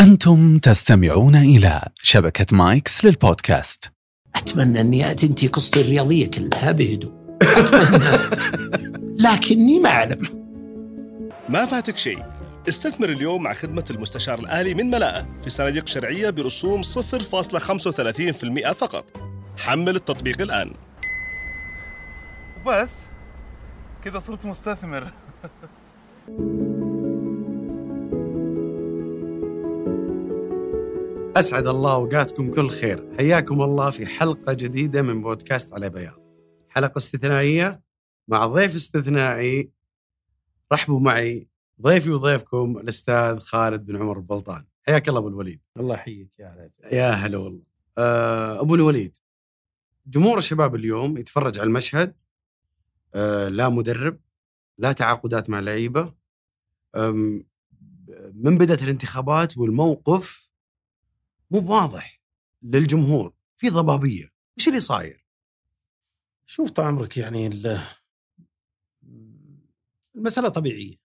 أنتم تستمعون إلى شبكة مايكس للبودكاست. أتمنى أني تنتهي قصتي الرياضية كلها بهدوء. أتمنى. لكني ما أعلم. ما فاتك شيء. استثمر اليوم مع خدمة المستشار الآلي من ملاءة في صناديق شرعية برسوم 0.35% فقط. حمل التطبيق الآن. بس كذا صرت مستثمر. أسعد الله أوقاتكم كل خير. حياكم الله في حلقة جديدة من بودكاست على بياض. حلقة استثنائية مع ضيف استثنائي. رحبوا معي ضيفي وضيفكم الأستاذ خالد بن عمر البلطان. حياك الله أبو الوليد. الله يحييك يا هلا يا هلا والله. آه، أبو الوليد جمهور الشباب اليوم يتفرج على المشهد آه، لا مدرب لا تعاقدات مع لعيبة. من بدأت الانتخابات والموقف مو بواضح للجمهور في ضبابية. وش اللي صاير؟ شوف طال عمرك يعني ال- المسألة طبيعية.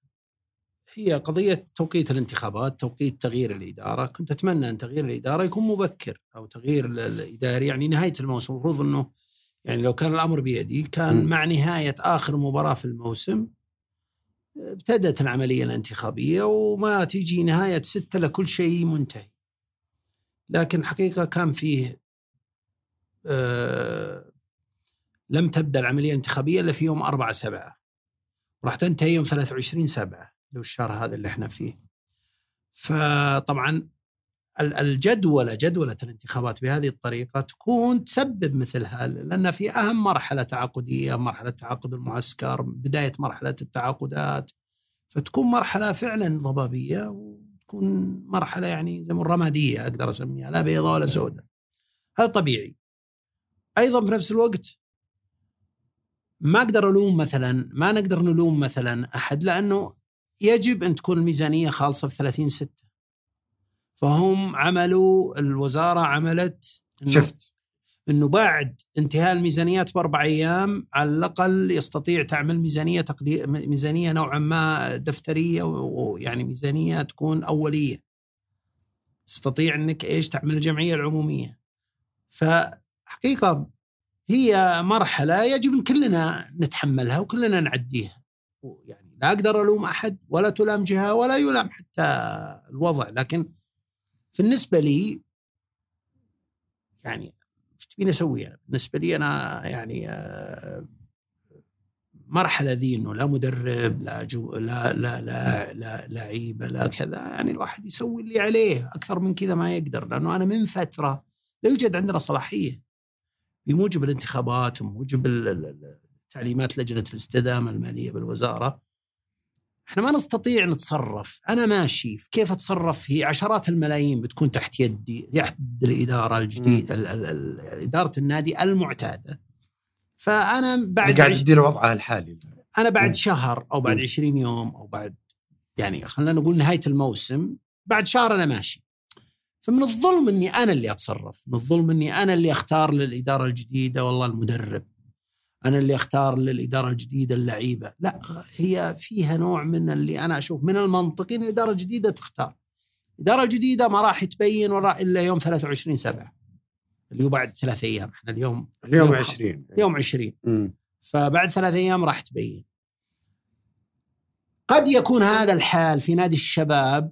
هي قضية توقيت الانتخابات توقيت تغيير الإدارة. كنت أتمنى أن تغيير الإدارة يكون مبكر أو تغيير ال- الإداري. يعني نهاية الموسم المفروض أنه يعني لو كان الأمر بيدي كان مم. مع نهاية آخر مباراة في الموسم ابتدت العملية الانتخابية وما تيجي نهاية ستة لكل شيء منتهي. لكن حقيقة كان فيه آه لم تبدأ العملية الانتخابية إلا في يوم 4 سبعة. راح تنتهي يوم 23 سبعة لو الشهر هذا اللي إحنا فيه. فطبعا ال- الجدولة جدولة الانتخابات بهذه الطريقة تكون تسبب مثل هذا لأن في أهم مرحلة تعاقدية مرحلة تعاقد المعسكر بداية مرحلة التعاقدات فتكون مرحلة فعلا ضبابية وتكون مرحلة يعني زي ما الرمادية أقدر أسميها لا بيضاء ولا سوداء. هذا طبيعي. أيضا في نفس الوقت ما أقدر ألوم مثلا ما نقدر نلوم مثلا أحد لأنه يجب أن تكون الميزانية خالصة في 30 ستة. فهم عملوا الوزارة عملت شفت. إنه بعد انتهاء الميزانيات بأربع أيام على الأقل يستطيع تعمل ميزانية تقدير ميزانية نوعا ما دفترية ويعني ميزانية تكون أولية. تستطيع إنك إيش تعمل الجمعية العمومية. فحقيقة هي مرحلة يجب إن كلنا نتحملها وكلنا نعديها. يعني لا أقدر ألوم أحد ولا تلام جهة ولا يلام حتى الوضع لكن بالنسبة لي يعني إيش تبيني أسوي أنا؟ بالنسبة لي أنا يعني آه، مرحلة ذي إنه لا مدرب لا جو لا لا لا لا لعيبه لا كذا يعني الواحد يسوي اللي عليه أكثر من كذا ما يقدر لأنه أنا من فترة لا يوجد عندنا صلاحية بموجب الانتخابات وموجب تعليمات لجنة الاستدامة المالية بالوزارة إحنا ما نستطيع نتصرف. أنا ماشي. في كيف أتصرف؟ هي عشرات الملايين بتكون تحت يدي تحت الإدارة الجديدة ال- ال- ال- إدارة النادي المعتادة. فأنا بعد قاعد تدير وضعها الحالي. أنا بعد مم. شهر أو بعد مم. 20 يوم أو بعد يعني خلينا نقول نهاية الموسم بعد شهر أنا ماشي. فمن الظلم إني أنا اللي أتصرف. من الظلم إني أنا اللي أختار للإدارة الجديدة والله المدرب. أنا اللي أختار للإدارة الجديدة اللعيبة. لا هي فيها نوع من اللي أنا أشوف من المنطقي إن الاداره الجديده تختار. الاداره الجديده ما راح تبين وراء إلا يوم 23 7 اللي هو بعد ثلاث أيام. إحنا اليوم اليوم يوم 20 يوم 20 مم. فبعد ثلاث أيام راح تبين. قد يكون هذا الحال في نادي الشباب.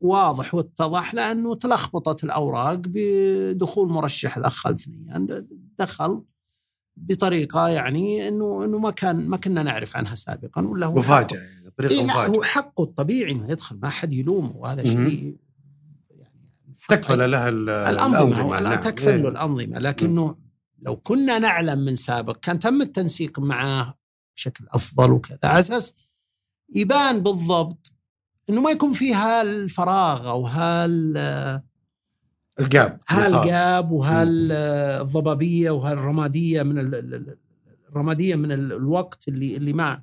واضح واتضح لأنه تلخبطت الأوراق بدخول مرشح الأخ خالد ثنيان. دخل بطريقة يعني إنه إنه ما كان ما كنا نعرف عنها سابقا ولا هو مفاجأة. يعني طريقة إيه لا مفاجأة هو حقه الطبيعي إنه يدخل ما حد يلومه وهذا. شيء يعني تكفل لها ال- الأنظمة هو لا نعم. تكفل له إيه. الأنظمة لكنه لو كنا نعلم من سابق كان تم التنسيق معاه بشكل أفضل وكذا على أساس يبان بالضبط إنه ما يكون فيها الفراغ أو هال صار. هالجاب وهالضبابية وهالرمادية من ال- ال- ال- الرمادية من ال- الوقت اللي اللي ما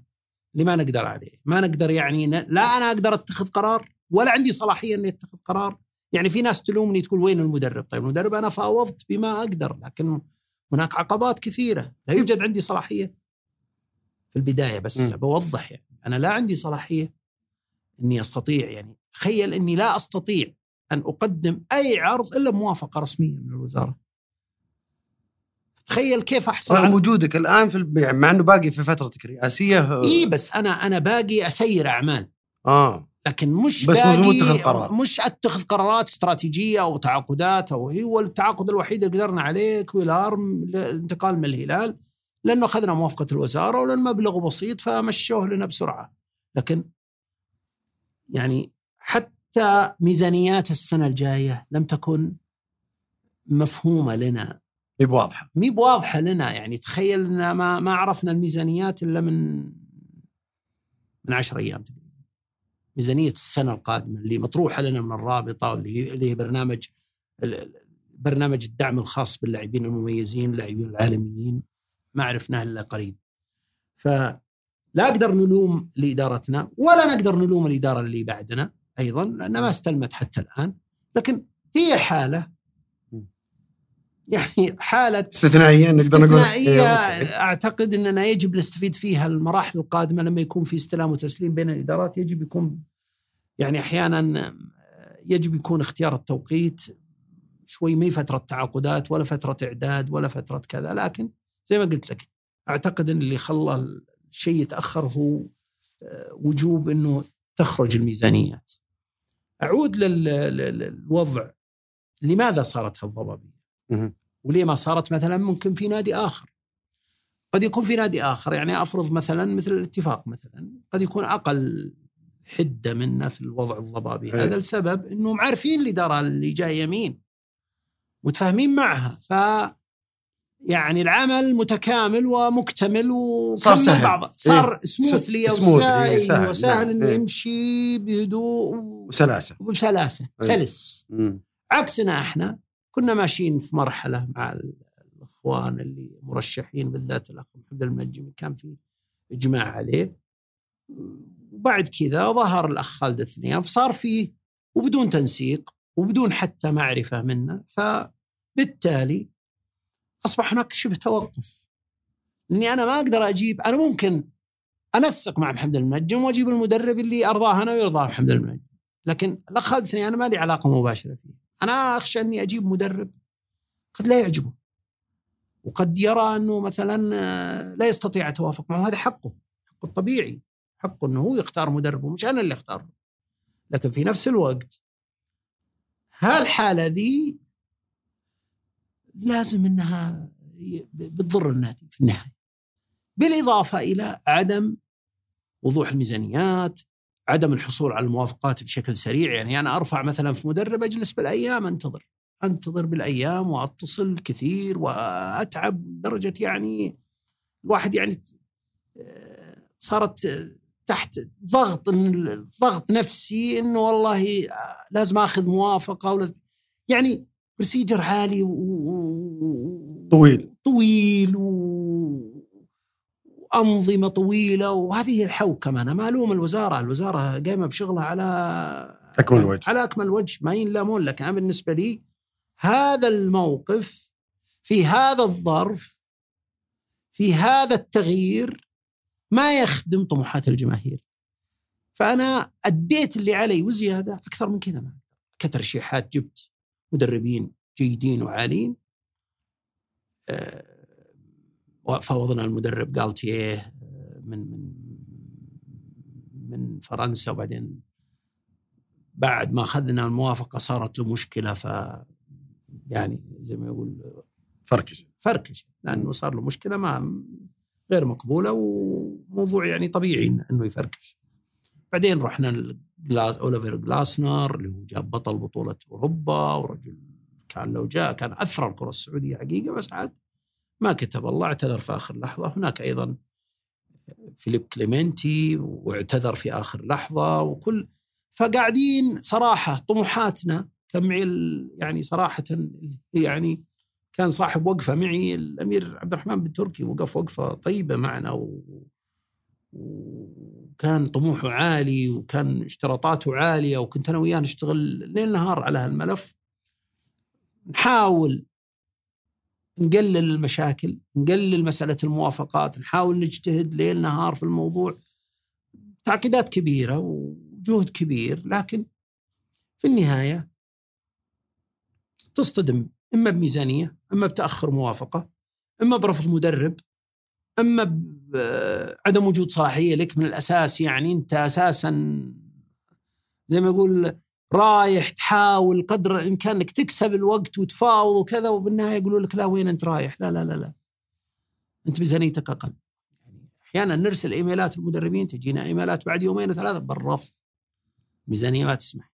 اللي ما نقدر عليه، ما نقدر يعني. لا أنا أقدر أتخذ قرار ولا عندي صلاحية إني أتخذ قرار، يعني في ناس تلومني تقول وين المدرب؟ طيب المدرب أنا فاوضت بما أقدر لكن هناك عقبات كثيرة، لا يوجد عندي صلاحية في البداية بس م. بوضح يعني أنا لا عندي صلاحية إني أستطيع يعني تخيل إني لا أستطيع أن أقدم أي عرض إلا بموافقه رسمية من الوزارة. تخيل كيف أحصل رغم وجودك الآن في الب- يعني مع إنه باقي في فترتك الرئاسية إي بس أنا أنا باقي أسير أعمال. آه. لكن مش بس باقي مو متخذ قرار. مش أتخذ قرارات استراتيجية أو تعاقدات أو هو التعاقد الوحيد اللي قدرنا عليه كويلارم الانتقال من الهلال لأنه أخذنا موافقة الوزارة ولأن مبلغه بسيط فمشوه لنا بسرعة. لكن يعني حتى ميزانيات السنة الجاية لم تكن مفهومة لنا. هي بواضحة. مي بواضحة لنا. يعني تخيل إن ما ما عرفنا الميزانيات إلا من من 10 أيام تقريبا. ميزانية السنة القادمة اللي مطروحة لنا من الرابطة واللي اللي هي برنامج برنامج الدعم الخاص باللاعبين المميزين اللاعبين العالميين. ما عرفناه إلا قريب. فلا أقدر نلوم لإدارتنا ولا نقدر نلوم الإدارة اللي بعدنا. أيضا لأنها ما استلمت حتى الآن. لكن هي حالة. يعني حالة استثنائية نقدر نقول؟ استثنائية. أوكي. أعتقد اننا يجب نستفيد فيها المراحل القادمة لما يكون في استلام وتسليم بين الإدارات. يجب يكون يعني أحيانا يجب يكون اختيار التوقيت شوي ما هي فترة تعاقدات ولا فترة إعداد ولا فترة كذا. لكن زي ما قلت لك أعتقد إن اللي خلى الشيء يتأخر هو آه، وجوب إنه تخرج الميزانيات. أعود لل- لل- للوضع. لماذا صارت هالضبابية؟ وليه ما صارت مثلا ممكن في نادي آخر؟ قد يكون في نادي آخر يعني أفرض مثلا مثل الاتفاق مثلا قد يكون أقل حدة منا في الوضع الضبابي. أي. هذا السبب إنهم عارفين الإدارة اللي جاية مين متفاهمين معها. ف يعني العمل متكامل ومكتمل صار وكمل سهل. بعض صار إيه. سموثلي أو. إيه، سهل, سهل. وسهل. إنه إيه. يمشي بهدوء وسلاسة وبسلاسه إيه. سلس مم. عكسنا إحنا كنا ماشيين في مرحلة مع ال- الإخوان اللي مرشحين بالذات الأخ محمد المنجم كان في إجماع عليه وبعد كذا ظهر الأخ خالد الثنيان فصار فيه وبدون تنسيق وبدون حتى معرفة منا فبالتالي أصبح هناك شبه توقف. لاني أنا ما أقدر أجيب أنا ممكن أنسق مع محمد المنجم وأجيب المدرب اللي أرضاه أنا ويرضاه محمد المنجم. لكن الاخ خالد أنا ما لي علاقة مباشرة فيه. أنا أخشى إني أجيب مدرب قد لا يعجبه. وقد يرى إنه مثلا آه، لا يستطيع التوافق معه. هذا حقه حقه الطبيعي. حقه إنه هو يختار مدربه مش أنا اللي أختاره. لكن في نفس الوقت هالحالة ذي لازم إنها بتضر النادي في النهاية. بالإضافة إلى عدم وضوح الميزانيات عدم الحصول على الموافقات بشكل سريع. يعني أنا أرفع مثلا في مدرب أجلس بالأيام أنتظر أنتظر بالأيام وأتصل كثير وأتعب لدرجة يعني الواحد يعني صارت تحت ضغط ضغط نفسي إنه والله آه، لازم آخذ موافقة ولازم. يعني بروسيجر عالي و- طويل. طويل و... وأنظمة طويلة وهذه هي الحوكمة. أنا ما ألوم الوزارة الوزارة قايمة بشغلها على أكمل وجه. على أكمل وجه ما ينلامون لك أنا بالنسبة لي هذا الموقف في هذا الظرف في هذا التغيير ما يخدم طموحات الجماهير. فأنا أديت اللي علي وزيادة أكثر من كذا. ما. كترشيحات جبت مدربين. جيدين وعالين آه، فوضنا المدرب جالتيه آه، من من من فرنسا وبعدين بعد ما أخذنا الموافقة صارت له مشكلة ف يعني زي ما يقول فركش فركش لأنه صار له مشكلة ما غير مقبولة وموضوع يعني طبيعي إنه يفركش. بعدين رحنا لجلاس اوليفر جلاسنر اللي هو جاب بطل بطولة أوروبا ورجل كان لو جاء كان اثرى الكرة السعودية حقيقة بس عاد ما كتب الله اعتذر في آخر لحظة. هناك أيضا فيليب كليمنتي واعتذر في آخر لحظة وكل. فقاعدين صراحة طموحاتنا كان معي يعني صراحة يعني كان صاحب وقفة معي الأمير عبد الرحمن بن تركي وقف وقفة طيبة معنا و... وكان طموحه عالي وكان اشتراطاته عالية وكنت أنا وياه نشتغل ليل نهار على هالملف. نحاول نقلل المشاكل نقلل مسألة الموافقات نحاول نجتهد ليل نهار في الموضوع. تعقيدات كبيرة وجهد كبير لكن في النهاية تصطدم إما بميزانية إما بتأخر موافقة إما برفض مدرب إما بعدم وجود صلاحية لك من الأساس يعني أنت أساسا زي ما يقول رايح تحاول قدر الإمكان إنك تكسب الوقت وتفاوض وكذا وبالنهاية يقولوا لك لا وين أنت رايح؟ لا لا لا لا أنت ميزانيتك أقل. يعني أحيانا نرسل إيميلات للمدربين تجينا إيميلات بعد يومين وثلاثة بالرفض. ميزانية ما تسمح.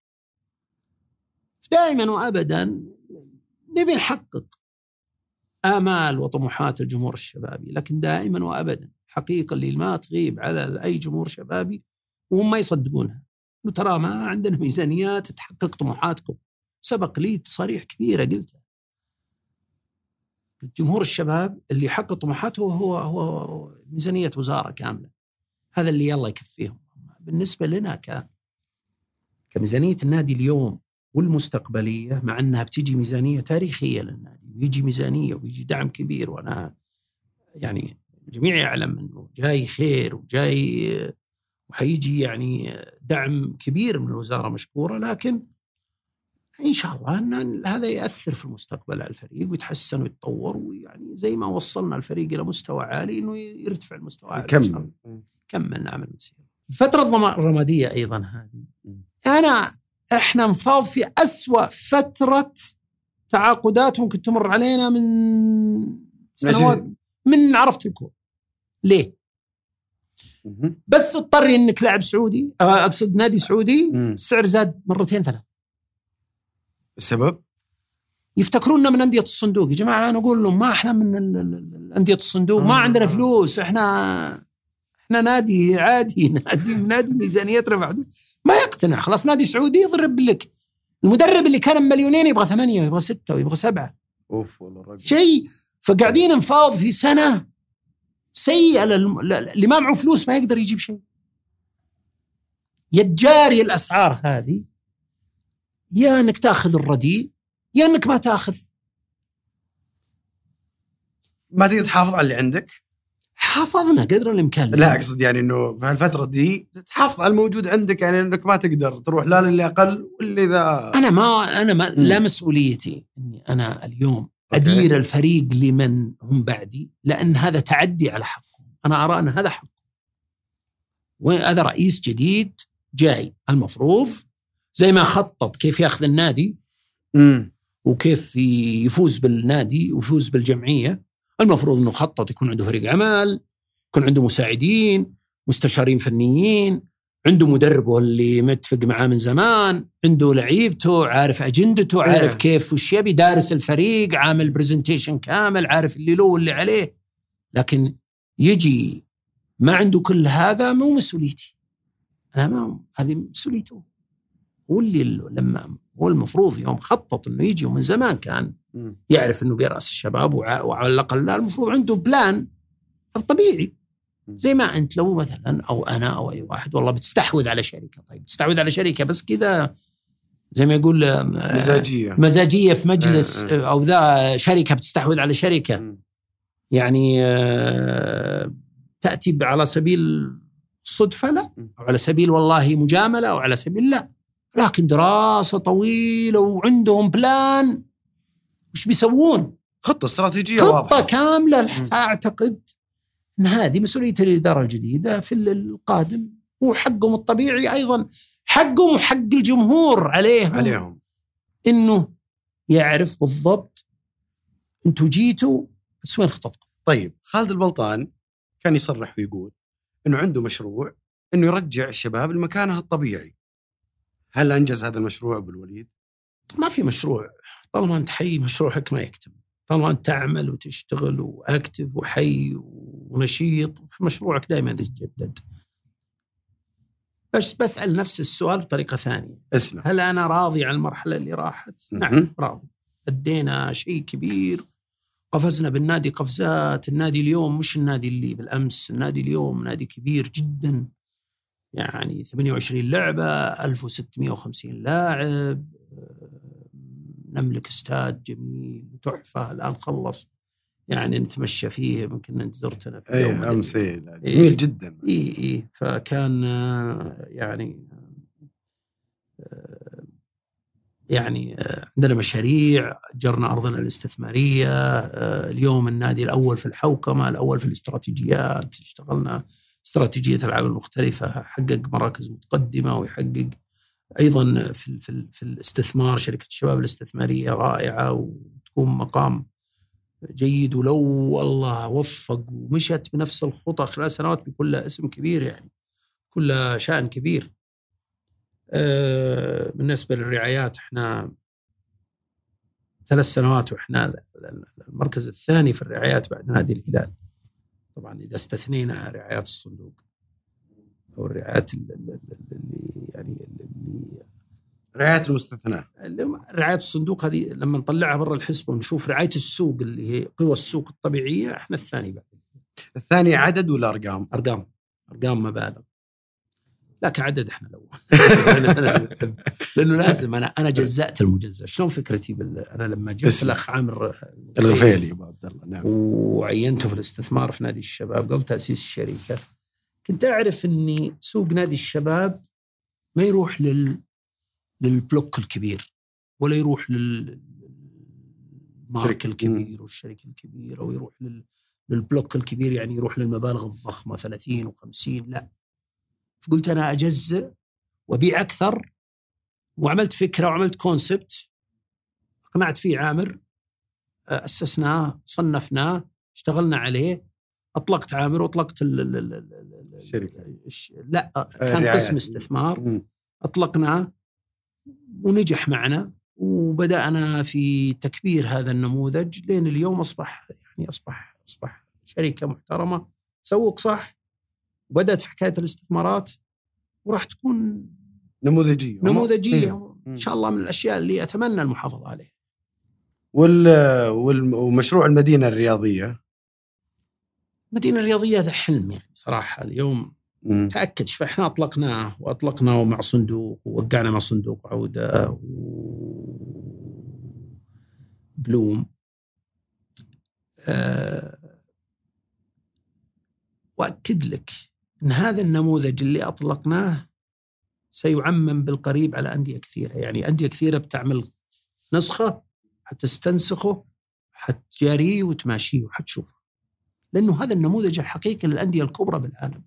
دائما وابدا نبي نحقق آمال وطموحات الجمهور الشبابي، لكن دائما وابدا الحقيقة اللي ما تغيب على أي جمهور شبابي وهم ما يصدقونها. ترى ما عندنا ميزانيات تحقق طموحاتكم. سبق لي تصاريح كثيرة قلتها. جمهور الشباب اللي يحقق طموحاته هو هو ميزانية وزارة كاملة. هذا اللي يلا يكفيهم. بالنسبة لنا ك كميزانية النادي اليوم والمستقبلية مع أنها بتيجي ميزانية تاريخية للنادي ويجي ميزانية ويجي دعم كبير وأنا يعني الجميع يعلم إنه جاي خير وجاي وحيجي يعني دعم كبير من الوزارة مشكورة لكن إن شاء الله إن هذا يأثر في المستقبل على الفريق ويتحسن ويتطور ويعني زي ما وصلنا الفريق إلى مستوى عالي إنه يرتفع المستوى يكمل. كمل نعم المسيره الفترة الرمادية أيضا هذه. أنا إحنا نفاض في أسوأ فترة تعاقدات ممكن تمر علينا من سنوات. من عرفت الكورة. ليه؟ بس اضطري انك لاعب سعودي آه، اقصد نادي سعودي السعر زاد مرتين ثلاث. السبب؟ يفتكروننا من أندية الصندوق. يا جماعة أنا أقول لهم ما إحنا من أندية الصندوق ما آه. عندنا فلوس إحنا إحنا نادي عادي نادي نادي ميزانيتنا محدود ما يقتنع. خلاص نادي سعودي يضرب لك. المدرب اللي كان مليونين يبغى ثمانية ويبغى ستة ويبغى سبعة. أوف والله شيء. فقاعدين نفاوض في سنة سيئة اللي ما معه فلوس ما يقدر يجيب شيء. يا تجاري الأسعار هذه يا إنك تأخذ الرديء يا إنك ما تأخذ. ما تقدر تحافظ على اللي عندك؟ حافظنا قدر الإمكان. لا أقصد يعني إنه في الفترة دي تحافظ على الموجود عندك يعني إنك ما تقدر تروح لا للي أقل واللي ذا أنا ما أنا ما لا مسؤوليتي إني أنا اليوم أدير الفريق لمن هم بعدي لأن هذا تعدي على حقهم أنا أرى أن هذا حق. وهذا رئيس جديد جاي. المفروض زي ما خطط كيف ياخذ النادي مم. وكيف يفوز بالنادي ويفوز بالجمعية. المفروض إنه خطط يكون عنده فريق عمل يكون عنده مساعدين مستشارين فنيين. عنده مدربه اللي متفق معاه من زمان عنده لعيبته عارف أجندته عارف yeah. كيف وش يبي دارس الفريق عامل برزنتيشن كامل عارف اللي له واللي عليه. لكن يجي ما عنده كل هذا مو مسؤوليتي. أنا ما هذه مسؤوليته. هو اللي لما هو المفروض يوم خطط إنه يجي ومن زمان كان يعرف إنه بيرأس الشباب وعلى الأقل المفروض عنده plan هذا طبيعي زي ما أنت لو مثلا أو أنا أو أي واحد والله بتستحوذ على شركة. طيب تستحوذ على شركة بس كذا زي ما يقول آه، مزاجية. مزاجية في مجلس آه، آه. أو ذا شركة بتستحوذ على شركة. يعني تأتي على سبيل الصدفه لا. أو على سبيل والله مجاملة أو على سبيل لا. لكن دراسة طويلة وعندهم بلان وش بيسوون؟ خطة استراتيجية خطة واضحة. خطه كامله فاعتقد إن هذه مسؤولية الإدارة الجديدة في القادم وحقهم الطبيعي أيضا حقهم وحق الجمهور عليهم عليهم إنه يعرف بالضبط أنتم جيتوا بس وين خططكم؟ طيب خالد البلطان كان يصرح ويقول إنه عنده مشروع إنه يرجع الشباب لمكانها الطبيعي. هل أنجز هذا المشروع أبو الوليد؟ ما في مشروع طالما أنت حي مشروعك ما يكتمل. طالما أنت تعمل وتشتغل واكتف وحي ونشيط في مشروعك دائما تتجدد. بس بسأل نفس السؤال بطريقة ثانية. اسمع. هل أنا راضي عن المرحلة اللي راحت؟ نعم راضي. أدينا شيء كبير. قفزنا بالنادي قفزات. النادي اليوم مش النادي اللي بالأمس. النادي اليوم نادي كبير جدا. يعني 28 لعبة 1650 لاعب. نملك استاد جميل تحفة. الآن خلص. يعني نتمشى فيه يمكن انت زرتنا في يوم أمس جميل إيه جدا. اي اي فكان يعني يعني آه، عندنا مشاريع جرنا ارضنا الاستثمارية آه، اليوم النادي الأول في الحوكمة الأول في الاستراتيجيات اشتغلنا استراتيجية الالعاب المختلفة حقق مراكز متقدمة ويحقق أيضا في في, في الاستثمار شركة الشباب الاستثمارية رائعة وتكون مقام جيد ولو والله وفق ومشت بنفس الخطى خلال سنوات بيكون لها اسم كبير يعني كلها شأن كبير. آه، بالنسبة للرعايات إحنا ثلاث سنوات وإحنا المركز الثاني في الرعايات بعد نادي الهلال. طبعا إذا استثنينا رعايات الصندوق أو الرعايات اللي رعاية المستثناة رعاية الصندوق هذه لما نطلعها برا الحسبة ونشوف رعاية السوق اللي هي قوى السوق الطبيعية إحنا الثاني بعد. الثاني عدد ولا أرقام؟ أرقام. أرقام مبالغ. لا كعدد إحنا الأول. لأنه لازم. أنا أنا جزأت المجزأ شلون فكرتي بال... أنا لما جبت الأخ عامر الغفيلي أبو عبد الله. نعم. وعينته في الاستثمار في نادي الشباب قبل تاسيس الشركة كنت أعرف إني سوق نادي الشباب ما يروح لل للبلوك الكبير ولا يروح للمارك الكبير والشركة الكبيرة ويروح لل للبلوك الكبير يعني يروح للمبالغ الضخمة 30 و50 لا. فقلت أنا اجزء وأبيع أكثر وعملت فكرة وعملت كونسبت اقنعت فيه عامر أسسناه صنفناه اشتغلنا عليه أطلقت عامر وأطلقت الشركة لا كان قسم استثمار. أطلقناه ونجح معنا وبدانا في تكبير هذا النموذج لين اليوم أصبح يعني أصبح أصبح شركة محترمة. تسوق صح وبدأت في حكاية الاستثمارات وراح تكون نموذجية. نموذجية ان شاء الله من الأشياء اللي أتمنى المحافظة عليها. وال... وال... ومشروع المدينة الرياضية؟ المدينة الرياضية هذا حلم يعني صراحة اليوم. تأكد فاحنا أطلقناه واطلقناه مع صندوق ووقعنا مع صندوق عودة و... بلوم أه وأكد لك إن هذا النموذج اللي أطلقناه سيعمم بالقريب على أندية كثيرة، يعني أندية كثيرة بتعمل نسخة حتستنسخه حتجاريه وتماشيه وحتشوفه. لأنه هذا النموذج الحقيقي للأندية الكبرى بالعالم.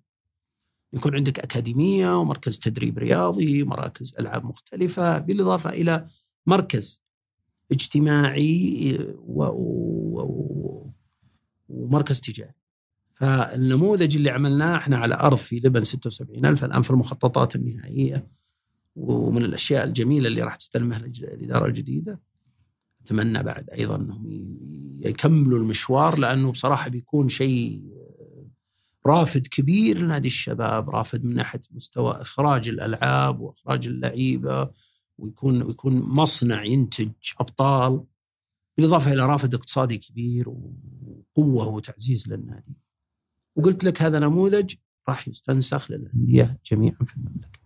يكون عندك أكاديمية ومركز تدريب رياضي، مراكز ألعاب مختلفة، بالإضافة إلى مركز اجتماعي و... و... ومركز تجاري. فالنموذج اللي عملناه إحنا على أرض في لبن 76 ألف الآن في المخططات النهائية ومن الأشياء الجميلة اللي راح تستلمها الإدارة الجديدة أتمنى بعد أيضا إنهم يكملوا المشوار لأنه بصراحة بيكون شيء رافد كبير لنادي الشباب رافد من ناحية مستوى إخراج الألعاب وإخراج اللعيبة ويكون ويكون مصنع ينتج أبطال بالإضافة إلى رافد اقتصادي كبير وقوة وتعزيز للنادي. وقلت لك هذا نموذج راح يستنسخ للأندية جميعا في المملكة.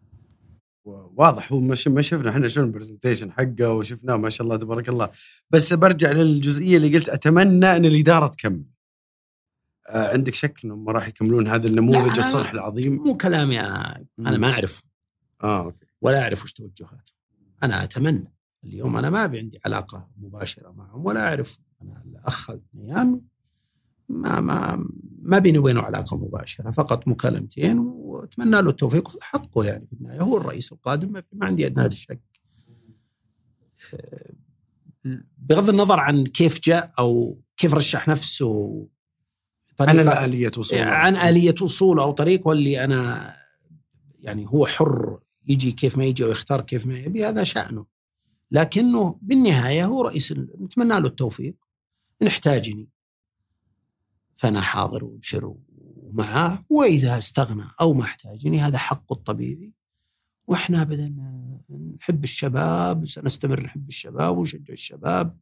واضح هو ما شفنا إحنا شنو ال presentation حقه وشفناه ما شاء الله تبارك الله بس برجع للجزئية اللي قلت أتمنى إن الإدارة تكمل. آه عندك شك إنهم راح يكملون هذا النموذج الصرح العظيم؟ مو كلامي أنا. أنا ما اعرف آه okay. ولا أعرف وش توجهاتهم. أنا أتمنى اليوم أنا ما عندي علاقة مباشرة معهم ولا أعرف. أنا الاخ البنيان ما ما ما بيني وبينه علاقة مباشرة فقط مكالمتين وأتمنى له التوفيق. حقه يعني في النهاية هو الرئيس القادم ما عندي أدنى شك آه، بغض النظر عن كيف جاء أو كيف رشح نفسه عن آلية وصوله عن آلية وصوله أو طريقة اللي أنا يعني هو حر يجي كيف ما يجي ويختار كيف ما يبي هذا شأنه. لكنه بالنهاية هو رئيس نتمنى له التوفيق. نحتاجني فأنا حاضر وأبشر معاه وإذا استغنى أو ما احتاجني هذا حقه الطبيعي. وإحنا ابدا نحب الشباب سنستمر نحب الشباب ونشجع الشباب.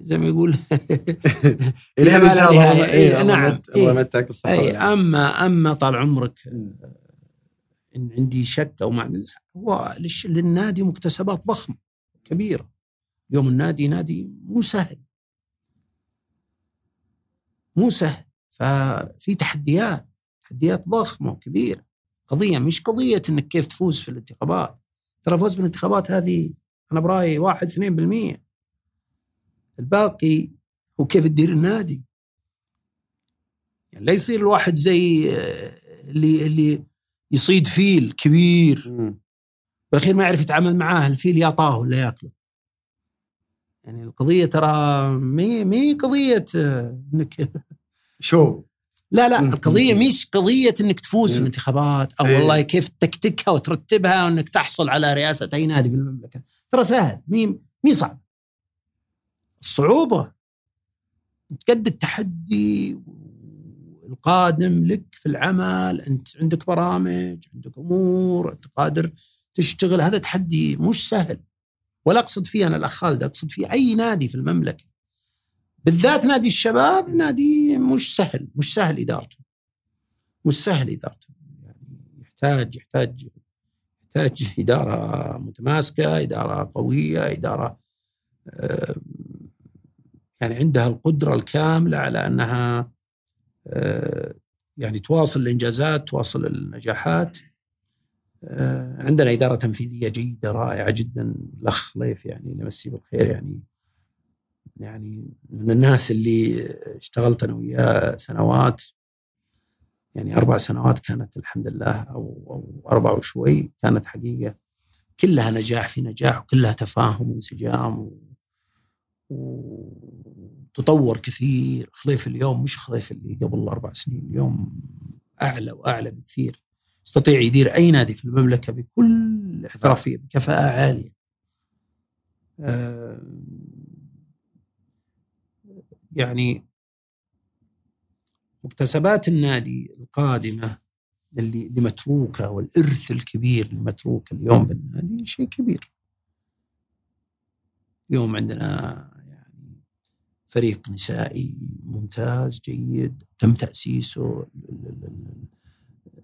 زي ما يقول. إلى ما لا نهايه إيه نعم. الله يمتعك إيه اما أما طال عمرك آه، إن عندي شك أو ما هو للنادي مكتسبات ضخمة كبيرة. اليوم النادي نادي مو سهل. مو سهل. ففي تحديات تحديات ضخمة وكبيرة. قضية مش قضية إنك كيف تفوز في الانتخابات. ترى فوز بالانتخابات هذه أنا برأيي 1 2% الباقي هو كيف تدير النادي يعني لا يصير الواحد زي آه، اللي اللي يصيد فيل كبير. بالأخير ما يعرف يتعامل معاه الفيل يعطاه ولا يأكله يعني القضية ترى مي مي قضية آه، إنك شو لا لا. القضية مش قضية إنك تفوز في. الانتخابات أو إيه. والله كيف تكتكها وترتبها وإنك تحصل على رئاسة أي نادي في المملكة ترى سهل مي مي صعب الصعوبه انت قد التحدي القادم لك في العمل أنت عندك برامج عندك أمور أنت قادر تشتغل. هذا تحدي مش سهل. ولا أقصد فيه أنا الاخ خالد أقصد فيه أي نادي في المملكة. بالذات نادي الشباب نادي مش سهل مش سهل إدارته. مش سهل إدارته. يعني يحتاج يحتاج يحتاج إدارة متماسكة إدارة قوية إدارة آه، يعني عندها القدرة الكاملة على أنها آه، يعني تواصل الإنجازات تواصل النجاحات. آه، عندنا إدارة تنفيذية جيدة رائعة جدا الأخ ليف يعني نمسيه بالخير يعني يعني من الناس اللي اشتغلت أنا وياه سنوات يعني أربع سنوات كانت الحمد لله أو أو أربع وشوي كانت حقيقة. كلها نجاح في نجاح وكلها تفاهم وانسجام و... وتطور كثير خليف اليوم مش خليف اللي قبل أربع سنين اليوم أعلى وأعلى بكثير يستطيع يدير أي نادي في المملكة بكل احترافية بكفاءة عالية. آه، يعني مكتسبات النادي القادمة اللي اللي متروكه والإرث الكبير المتروك اليوم بالنادي شيء كبير. اليوم عندنا فريق نسائي ممتاز جيد تم ال-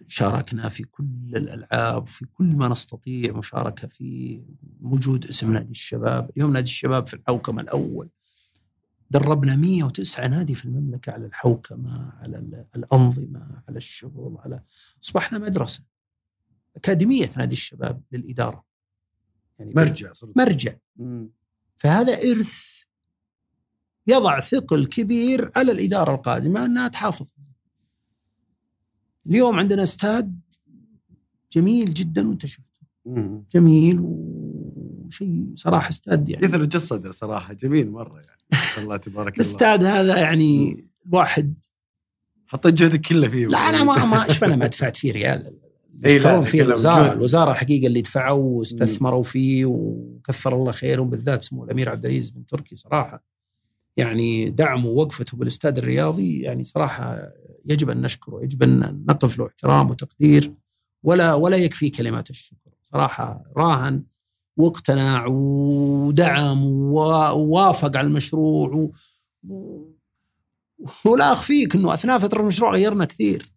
شاركنا في كل الألعاب في كل ما نستطيع مشاركة في وجود اسم نادي الشباب، اليوم نادي الشباب في الحوكمة الأول دربنا 109 نادي في المملكة على الحوكمة، على ال- الأنظمة، على الشغل، على أصبحنا مدرسة. أكاديمية نادي الشباب للإدارة. يعني مرجع صرت مرجع مم. فهذا إرث يضع ثقل كبير على الإدارة القادمة أنها تحافظ. اليوم عندنا استاد جميل جدا وأنت شفته. جميل وشيء صراحة استاد يعني. يثلج الصدر صراحة جميل مرة يعني. الله تبارك الله. الاستاد هذا يعني الواحد حطيت جهدك كله فيه. لا أنا ما ما شوف أنا ما دفعت فيه ريال. إي لا، أتكلم الوزارة. الوزارة الحقيقة اللي دفعوا واستثمروا فيه وكثر الله خيرهم بالذات سمو الأمير عبد العزيز بن تركي صراحة. يعني دعمه ووقفته بالاستاد الرياضي يعني صراحة يجب أن نشكره يجب أن نقف له احترام وتقدير ولا ولا يكفي كلمات الشكر. صراحة راهن واقتنع ودعم ووافق على المشروع و... ولا أخفيك إنه أثناء فترة المشروع غيرنا كثير.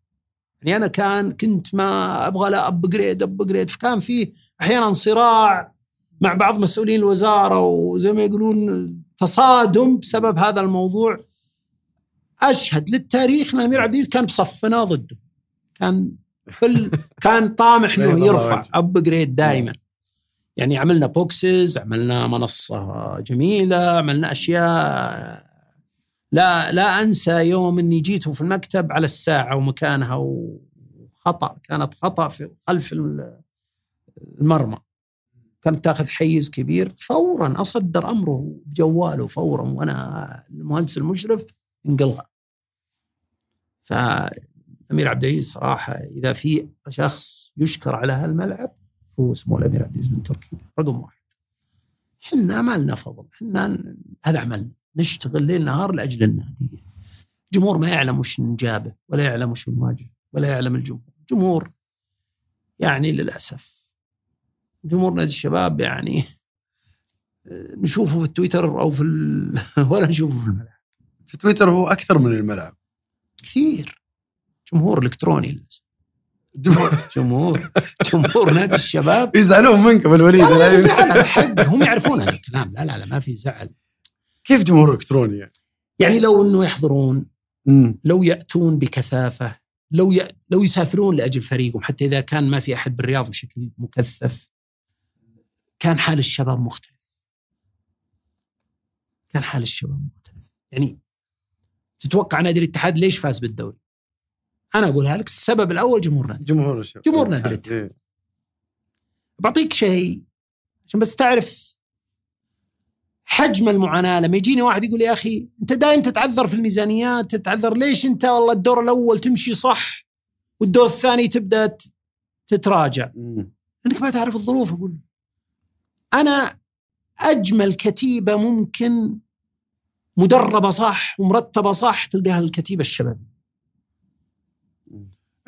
يعني أنا كان كنت ما أبغى إلا upgrade upgrade فكان في أحيانا صراع مع بعض مسؤولين الوزارة وزي ما يقولون تصادم بسبب هذا الموضوع. أشهد للتاريخ أن الامير عبد العزيز كان بصفنا ضده. كان كل كان طامح إنه يرفع. upgrade دائما. يعني عملنا boxes عملنا منصة جميلة عملنا أشياء. لا لا أنسى يوم إني جيت في المكتب على الساعة ومكانها وخطأ كانت خطأ في خلف ال- المرمى. كانت تاخذ حيز كبير فورا أصدر أمره بجواله فورا وأنا المهندس المشرف انقلها فالامير عبد العزيز صراحة إذا في شخص يشكر على هالملعب هو اسمه الأمير عبد العزيز بن تركي رقم واحد. إحنا ما لنا فضل إحنا هذا عملنا نشتغل ليل نهار لأجل النادي. الجمهور ما يعلم وش نجابه ولا يعلم وش نواجه ولا يعلم الجمهور. الجمهور يعني للأسف جمهور نادي الشباب يعني نشوفه في التويتر أو في ال... ولا نشوفه في الملعب. في تويتر هو أكثر من الملعب. كثير. جمهور إلكتروني جمهور. جمهور. نادي الشباب. يزعلون منك أبو الوليد. حق هم يعرفون هذا الكلام. لا لا لا ما في زعل. كيف جمهور إلكتروني يعني؟ يعني لو إنه يحضرون مم. لو يأتون بكثافة لو ي... لو يسافرون لأجل فريقهم حتى إذا كان ما في أحد بالرياض بشكل مكثف. كان حال الشباب مختلف كان حال الشباب مختلف يعني تتوقع نادي الاتحاد ليش فاز بالدوري؟ أنا أقولها لك السبب الأول جمهور نادي جمهور الشباب جمهور نادي الاتحاد. إيه. بعطيك شيء عشان بس تعرف حجم المعاناة لما يجيني واحد يقول يا أخي أنت دايم تتعذر في الميزانيات تتعذر ليش أنت والله الدور الأول تمشي صح والدور الثاني تبدأ تتراجع. لانك ما تعرف الظروف أقول أنا أجمل كتيبة ممكن مدربة صح ومرتبة صح تلقاها الكتيبة الشبابيه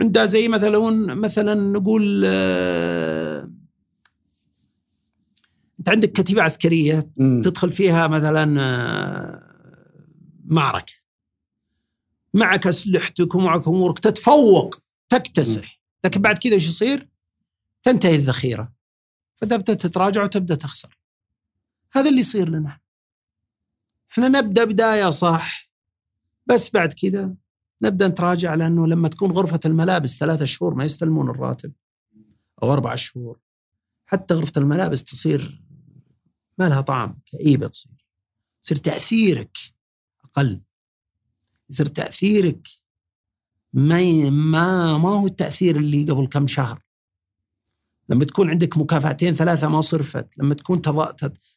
عندها زي مثلا مثلا نقول آه، أنت عندك كتيبة عسكرية. تدخل فيها مثلا آه، معركة. معك أسلحتك ومعك أمورك تتفوق تكتسح. لكن بعد كذا إيش يصير؟ تنتهي الذخيرة. فتبدأ تتراجع وتبدأ تخسر. هذا اللي يصير لنا. إحنا نبدأ بداية صح بس بعد كذا نبدأ نتراجع لأنه لما تكون غرفة الملابس ثلاثة شهور ما يستلمون الراتب أو أربع شهور حتى غرفة الملابس تصير ما لها طعم كئيبة تصير. يصير تأثيرك أقل. يصير تأثيرك ما ما ما هو التأثير اللي قبل كم شهر. لما تكون عندك مكافاتين ثلاثة ما صرفت لما تكون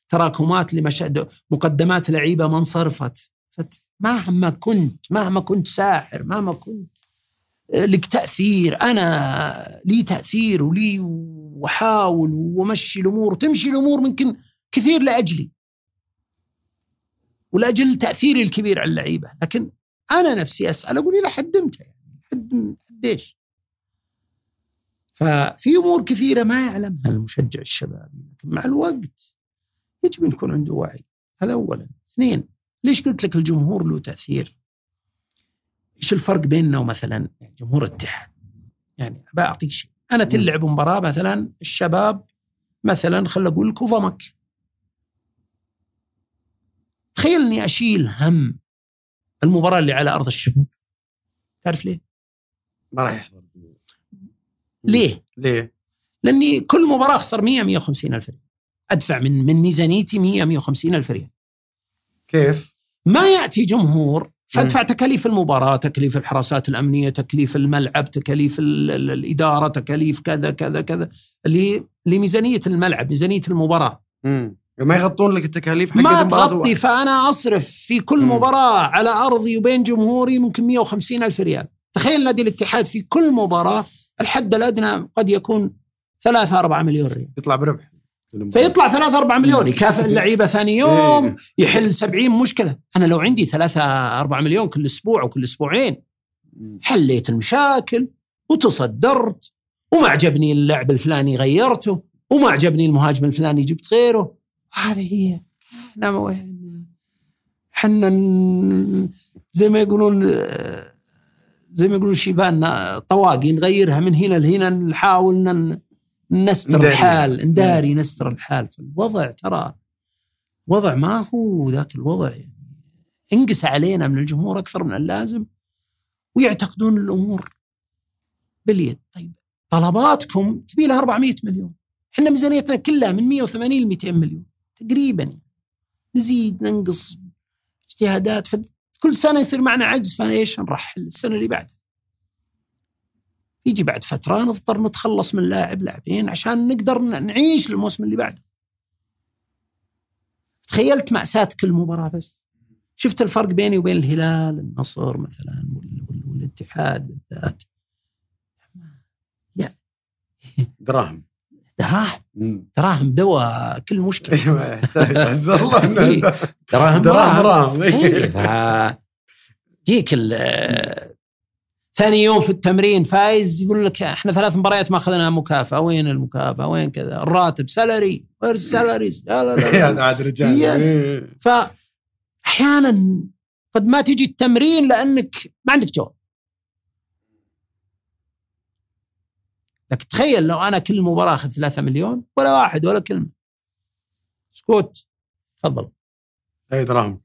تراكمات لمشاهد مقدمات لعيبة ما انصرفت. فت- مهما كنت مهما كنت ساحر مهما كنت لك تأثير. أنا لي تأثير ولي واحاول وامشي الأمور. وتمشي الأمور ممكن كثير لأجلي. ولأجل تأثيري الكبير على اللعيبة. لكن أنا نفسي أسأل أقول إلى حد إمتى يعني؟ حد حد إيش؟ ففي أمور كثيرة ما يعلمها المشجع الشبابي لكن مع الوقت يجب أن يكون عنده وعي. هذا اولا. اثنين ليش قلت لك الجمهور له تأثير؟ إيش الفرق بيننا ومثلا؟ جمهور الاتحاد؟ يعني بعطيك شيء. أنا تلعب مباراة مثلا الشباب مثلا خل أقول لك وضمك تخيل اني أشيل هم المباراة اللي على أرض الشباب. تعرف ليه؟ ما راح يحضر. ليه؟ ليه؟ لأني كل مباراة أخسر 100 150 ألف ريال أدفع من من ميزانيتي 100 150 ألف ريال كيف؟ ما يأتي جمهور فادفع تكاليف المباراة تكاليف الحراسات الأمنية تكليف الملعب تكاليف ال- ال- الإدارة تكاليف كذا كذا كذا اللي لميزانيه الملعب ميزانية المباراة مم. ما يغطون لك التكاليف حق ما تغطي. فأنا أصرف في كل مم. مباراة على أرضي وبين جمهوري ممكن 150 ألف ريال تخيل نادي الاتحاد في كل مباراة الحد الأدنى قد يكون 3 4 مليون ريال. يطلع بربح. فيطلع 3 4 مليون يكافئ اللعيبة ثاني يوم إيه. يحل 70 مشكلة. أنا لو عندي 3 4 مليون كل أسبوع وكل أسبوعين. حليت المشاكل وتصدرت وما عجبني اللاعب الفلاني غيرته وما عجبني المهاجم الفلاني جبت غيره. هذه هي إحنا وين حنا ن- زي ما يقولون زي ما يقولون شيبان طواقي نغيرها من هنا لهنا نحاول نستر. الحال نداري نستر الحال فالوضع ترى وضع ما هو ذاك الوضع يعني انقس علينا من الجمهور أكثر من اللازم ويعتقدون الأمور باليد طيب طلباتكم تبي لها 400 مليون إحنا ميزانيتنا كلها من 180 ل 200 مليون تقريبا. نزيد ننقص اجتهادات فكل سنة يصير معنا عجز فايش نرحل السنة اللي بعدها يجي بعد فترة نضطر نتخلص من لاعب لاعبين عشان نقدر نعيش للموسم اللي بعده. تخيلت مأساة كل مباراة بس. شفت الفرق بيني وبين الهلال النصر مثلا وال- وال- والاتحاد بالذات. دراهم دراهم. دراهم دواء كل مشكلة. يحتاج عز الله. إنه إيه. دراهم دراهم دراهم دراهم إيه، ثاني يوم في التمرين فايز يقول لك إحنا ثلاث مباريات ما اخذنا مكافأة. وين المكافأة؟ وين كذا؟ الراتب salary where هذا لا. عاد رجال. إيه. فاحيانا قد ما تجي التمرين لأنك ما عندك جواب. لكن تخيل لو أنا كل مباراة أخذ ثلاثة مليون ولا واحد ولا كلمة. سكوت. تفضل. أي دراهم.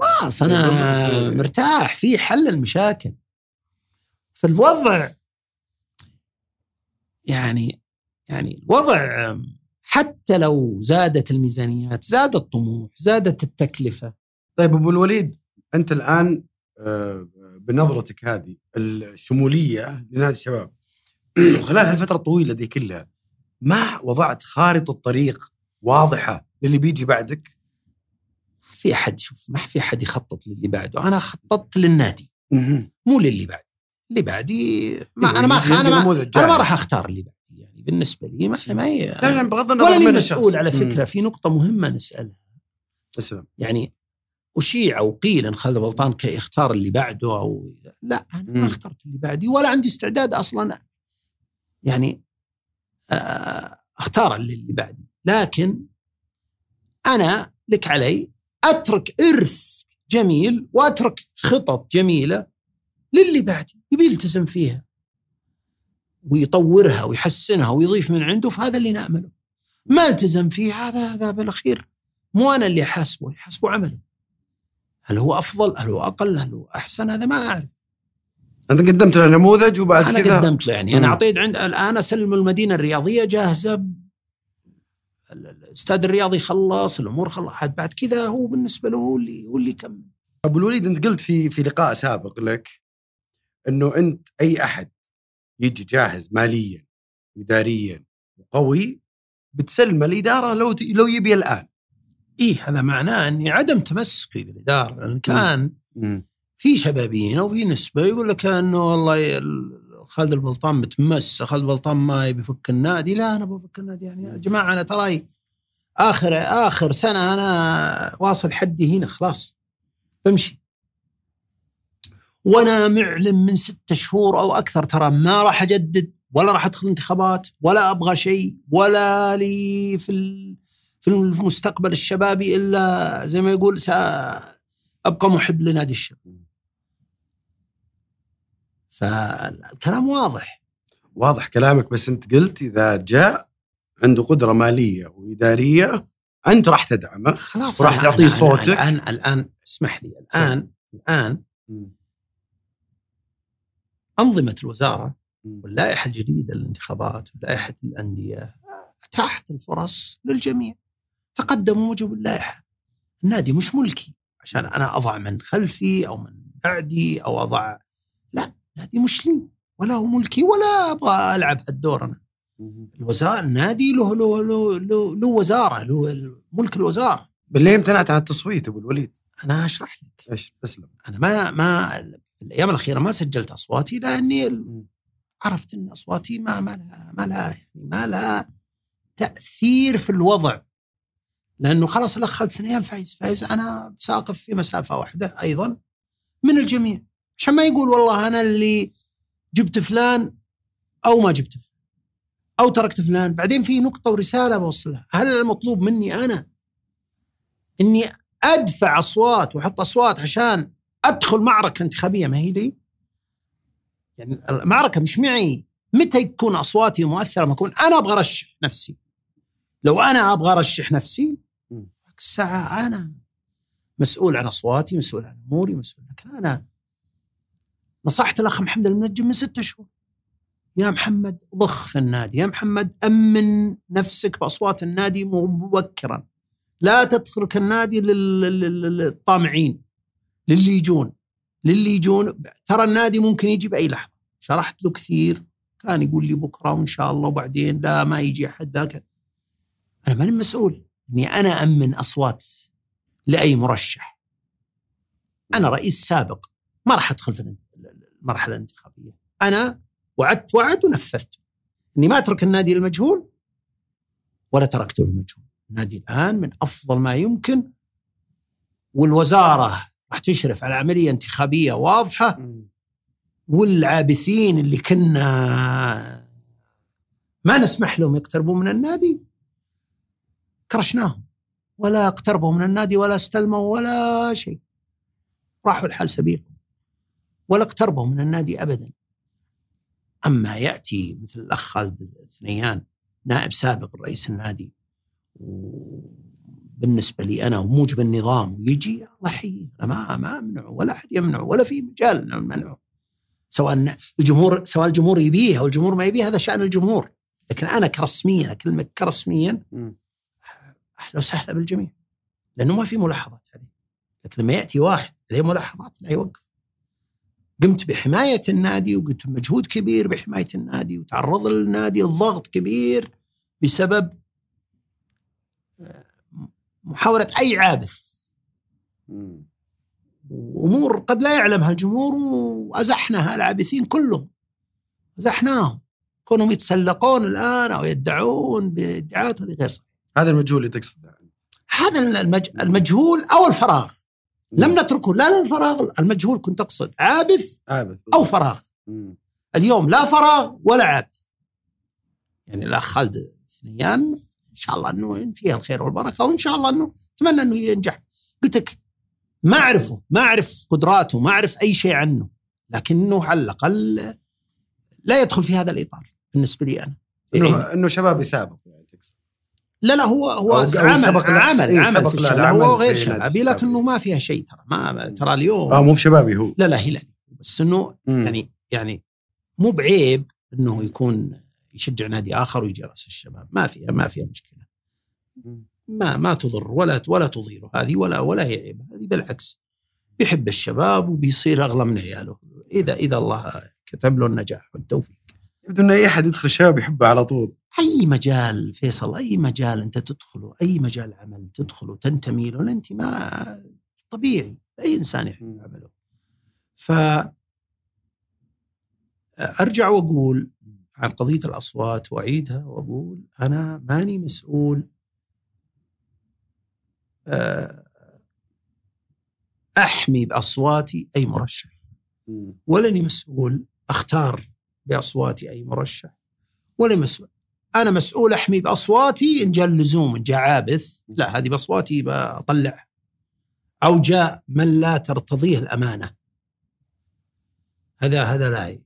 خلاص أنا مرتاح في حل المشاكل. فالوضع يعني يعني الوضع حتى لو زادت الميزانيات زاد الطموح زادت التكلفة. طيب أبو الوليد أنت الآن آه، بنظرتك هذه الشمولية لنادي الشباب خلال هالفترة الطويلة دي كلها ما وضعت خارطة طريق واضحة للي بيجي بعدك ما في أحد شوف ما في أحد يخطط للي بعده أنا خططت للنادي مو للي بعدي اللي بعدي ما أنا ما أنا ما أنا ما. راح أختار اللي بعدي يعني بالنسبة لي ما ما هي لا بغض النظر ولا لي من مسؤول. على. فكرة في نقطة مهمة نسألها تسلم يعني أشيع أو قيل إن خالد بلطان كي يختار اللي بعده أو لا أنا. ما اخترت اللي بعدي ولا عندي استعداد أصلا يعني آه، أختار اللي بعدي. لكن أنا لك علي أترك إرث جميل وأترك خطط جميلة للي بعدي. يبي يلتزم فيها ويطورها ويحسنها ويضيف من عنده فهذا اللي نأمله. ما التزم فيه هذا هذا بالأخير. مو أنا اللي أحاسبه يحاسبه عمله. هل هو أفضل؟ هل هو أقل؟ هل هو أحسن؟ هذا ما أعرف. أنت قدمت له نموذج وبعد أنا كذا؟ قدمت له يعني. أنا أعطيت عند الآن اسلم المدينة الرياضية جاهزة. الاستاد الرياضي خلص الأمور خلص بعد كذا هو بالنسبة له هو اللي هو اللي يكمل أبو الوليد أنت قلت في في لقاء سابق لك إنه أنت أي أحد يجي جاهز ماليا اداريا وقوي بتسلمه الإدارة لو لو يبي الآن. إيه هذا معناه إني عدم تمسكي بالإدارة لأن كان في شبابين أو في نسبة يقول لك إنه والله ال- خالد البلطان متمس خالد البلطان ما يبي يفك النادي. لا أنا بفك النادي يعني. يا جماعة أنا تراي آخر آخر سنة أنا واصل حدي هنا خلاص. بمشي. وأنا معلن من ستة شهور أو أكثر ترى ما راح أجدد ولا راح أدخل انتخابات ولا أبغى شيء ولا لي في في المستقبل الشبابي إلا زي ما يقول سابقى محب لنادي الشباب. فالكلام واضح. واضح كلامك بس أنت قلت إذا جاء عنده قدرة مالية وإدارية أنت راح تدعمه خلاص وراح تعطيه صوتك. الان الآن اسمح لي الان الآن أنظمة الوزارة واللائحة الجديدة للانتخابات ولائحة الأندية اتاحت الفرص للجميع. تقدموا موجب اللائحة. النادي مش ملكي عشان أنا أضع من خلفي أو من بعدي أو اضع لا. النادي مش لي ولا هو ملكي ولا أبغى ألعب هالدور أنا. الوزارة النادي له له له له, له وزارة له ملك الوزارة. ليه امتنعت عن التصويت أبو الوليد؟ أنا أشرح لك. إيش؟ اسلم. أنا ما ما الأيام الأخيرة ما سجلت أصواتي لأني عرفت إن أصواتي ما ما لها ما لها يعني ما لها تأثير في الوضع. لأنه خلاص الاخ خالد ثنيان فايز فايز أنا سأقف في مسافة واحدة أيضا من الجميع. عشان ما يقول والله أنا اللي جبت فلان أو ما جبت فلان أو تركت فلان. بعدين في نقطة ورسالة بوصلها. هل المطلوب مني أنا إني أدفع أصوات وأحط أصوات عشان أدخل معركة انتخابية؟ ما هي لي يعني المعركة مش معي. متى يكون أصواتي مؤثرة؟ ما اكون أنا أبغى أرشح نفسي. لو أنا أبغى أرشح نفسي. الساعة أنا. مسؤول عن أصواتي مسؤول عن أموري مسؤول لكن أنا نصحت الأخ محمد المنجم من ستة شهور. يا محمد ضخ في النادي. يا محمد أمن نفسك بأصوات النادي مبكرا. لا تترك النادي لل- لل- للطامعين للي يجون. للي يجون. ترى النادي ممكن يجي بأي لحظة. شرحت له كثير. كان يقول لي بكرة وإن شاء الله وبعدين لا ما يجي أحد ذاك. أنا ماني مسؤول. إني أنا أمن أصوات لأي مرشح. أنا رئيس سابق. ما راح أدخل في المرحله الانتخابيه أنا وعدت وعد ونفذته إني ما أترك النادي للمجهول ولا تركته للمجهول النادي الآن من أفضل ما يمكن والوزارة راح تشرف على عملية انتخابية واضحة والعابثين اللي كنا ما نسمح لهم يقتربوا من النادي كرشناهم. ولا اقتربوا من النادي ولا استلموا ولا شيء. راحوا الحال سبيلهم. ولا اقتربوا من النادي ابدا. أما يأتي مثل الأخ خالد الثنيان نائب سابق رئيس النادي بالنسبة لي أنا وموجب النظام ويجي الله يحييه أنا ما ما أمنعه ولا أحد يمنعه ولا في مجال نمنعه سواء الجمهور سواء الجمهور يبيه أو الجمهور ما يبيه هذا شأن الجمهور. لكن أنا كرسميا أكلمك كرسميا مم. أهلا وسهلا بالجميع لأنه ما في ملاحظات عليه. لكن لما يأتي واحد عليه ملاحظات لا يوقف. قمت بحماية النادي وقمت بمجهود كبير بحماية النادي وتعرض النادي لضغط كبير بسبب آه، محاولة أي عابث. مم. وأمور قد لا يعلمها الجمهور وازحنا العابثين كلهم. أزحناهم. كونهم يتسلقون الآن أو يدعون بادعاءات غير صحيحة. هذا المجهول اللي تقصده هذا المج... المجهول أو الفراغ. لم نتركه. لا للفراغ المجهول كنت اقصد عابث عابث. أو فراغ. مم. اليوم لا فراغ ولا عابث. يعني الأخ خالد ثنيان إن شاء الله إنه فيها الخير والبركة وإن شاء الله إنه أتمنى إنه ينجح. قلت لك ما أعرفه ما أعرف قدراته ما أعرف أي شيء عنه. لكنه على الأقل لا يدخل في هذا الإطار بالنسبة لي أنا. إنه إنه شباب يسابق. لا لا هو هو عمل سبق عمل إيه، عمل في الشباب هو غير شبابي الشباب. لكنه ما فيها شيء ترى ما ترى اليوم آه مو بشبابي هو. لا لا هلالي بس إنه. يعني يعني مو بعيب إنه يكون يشجع نادي آخر ويجي رأس الشباب. ما فيها ما فيها مشكلة. ما ما تضر ولا ولا تضيره هذه ولا ولا هي عيب هذه بالعكس. بيحب الشباب وبيصير أغلى من عياله. إذا إذا الله كتب له النجاح والتوفيق. يبدو إن أي أحد يدخل الشباب يحبه على طول. أي مجال فيصل أي مجال أنت تدخله أي مجال عمل تدخله تنتمي له الانتماء طبيعي أي إنسان يحب عمله. ف أرجع وأقول عن قضية الأصوات وأعيدها وأقول أنا ماني مسؤول آه، أحمي بأصواتي أي مرشح. ولاني مسؤول أختار بأصواتي أي مرشح ولا مسؤول أنا مسؤول أحمي بأصواتي إن جاء اللزوم إن جاء عابث لا هذه بأصواتي بطلع. أو جاء من لا ترتضيه الأمانة. هذا هذا لا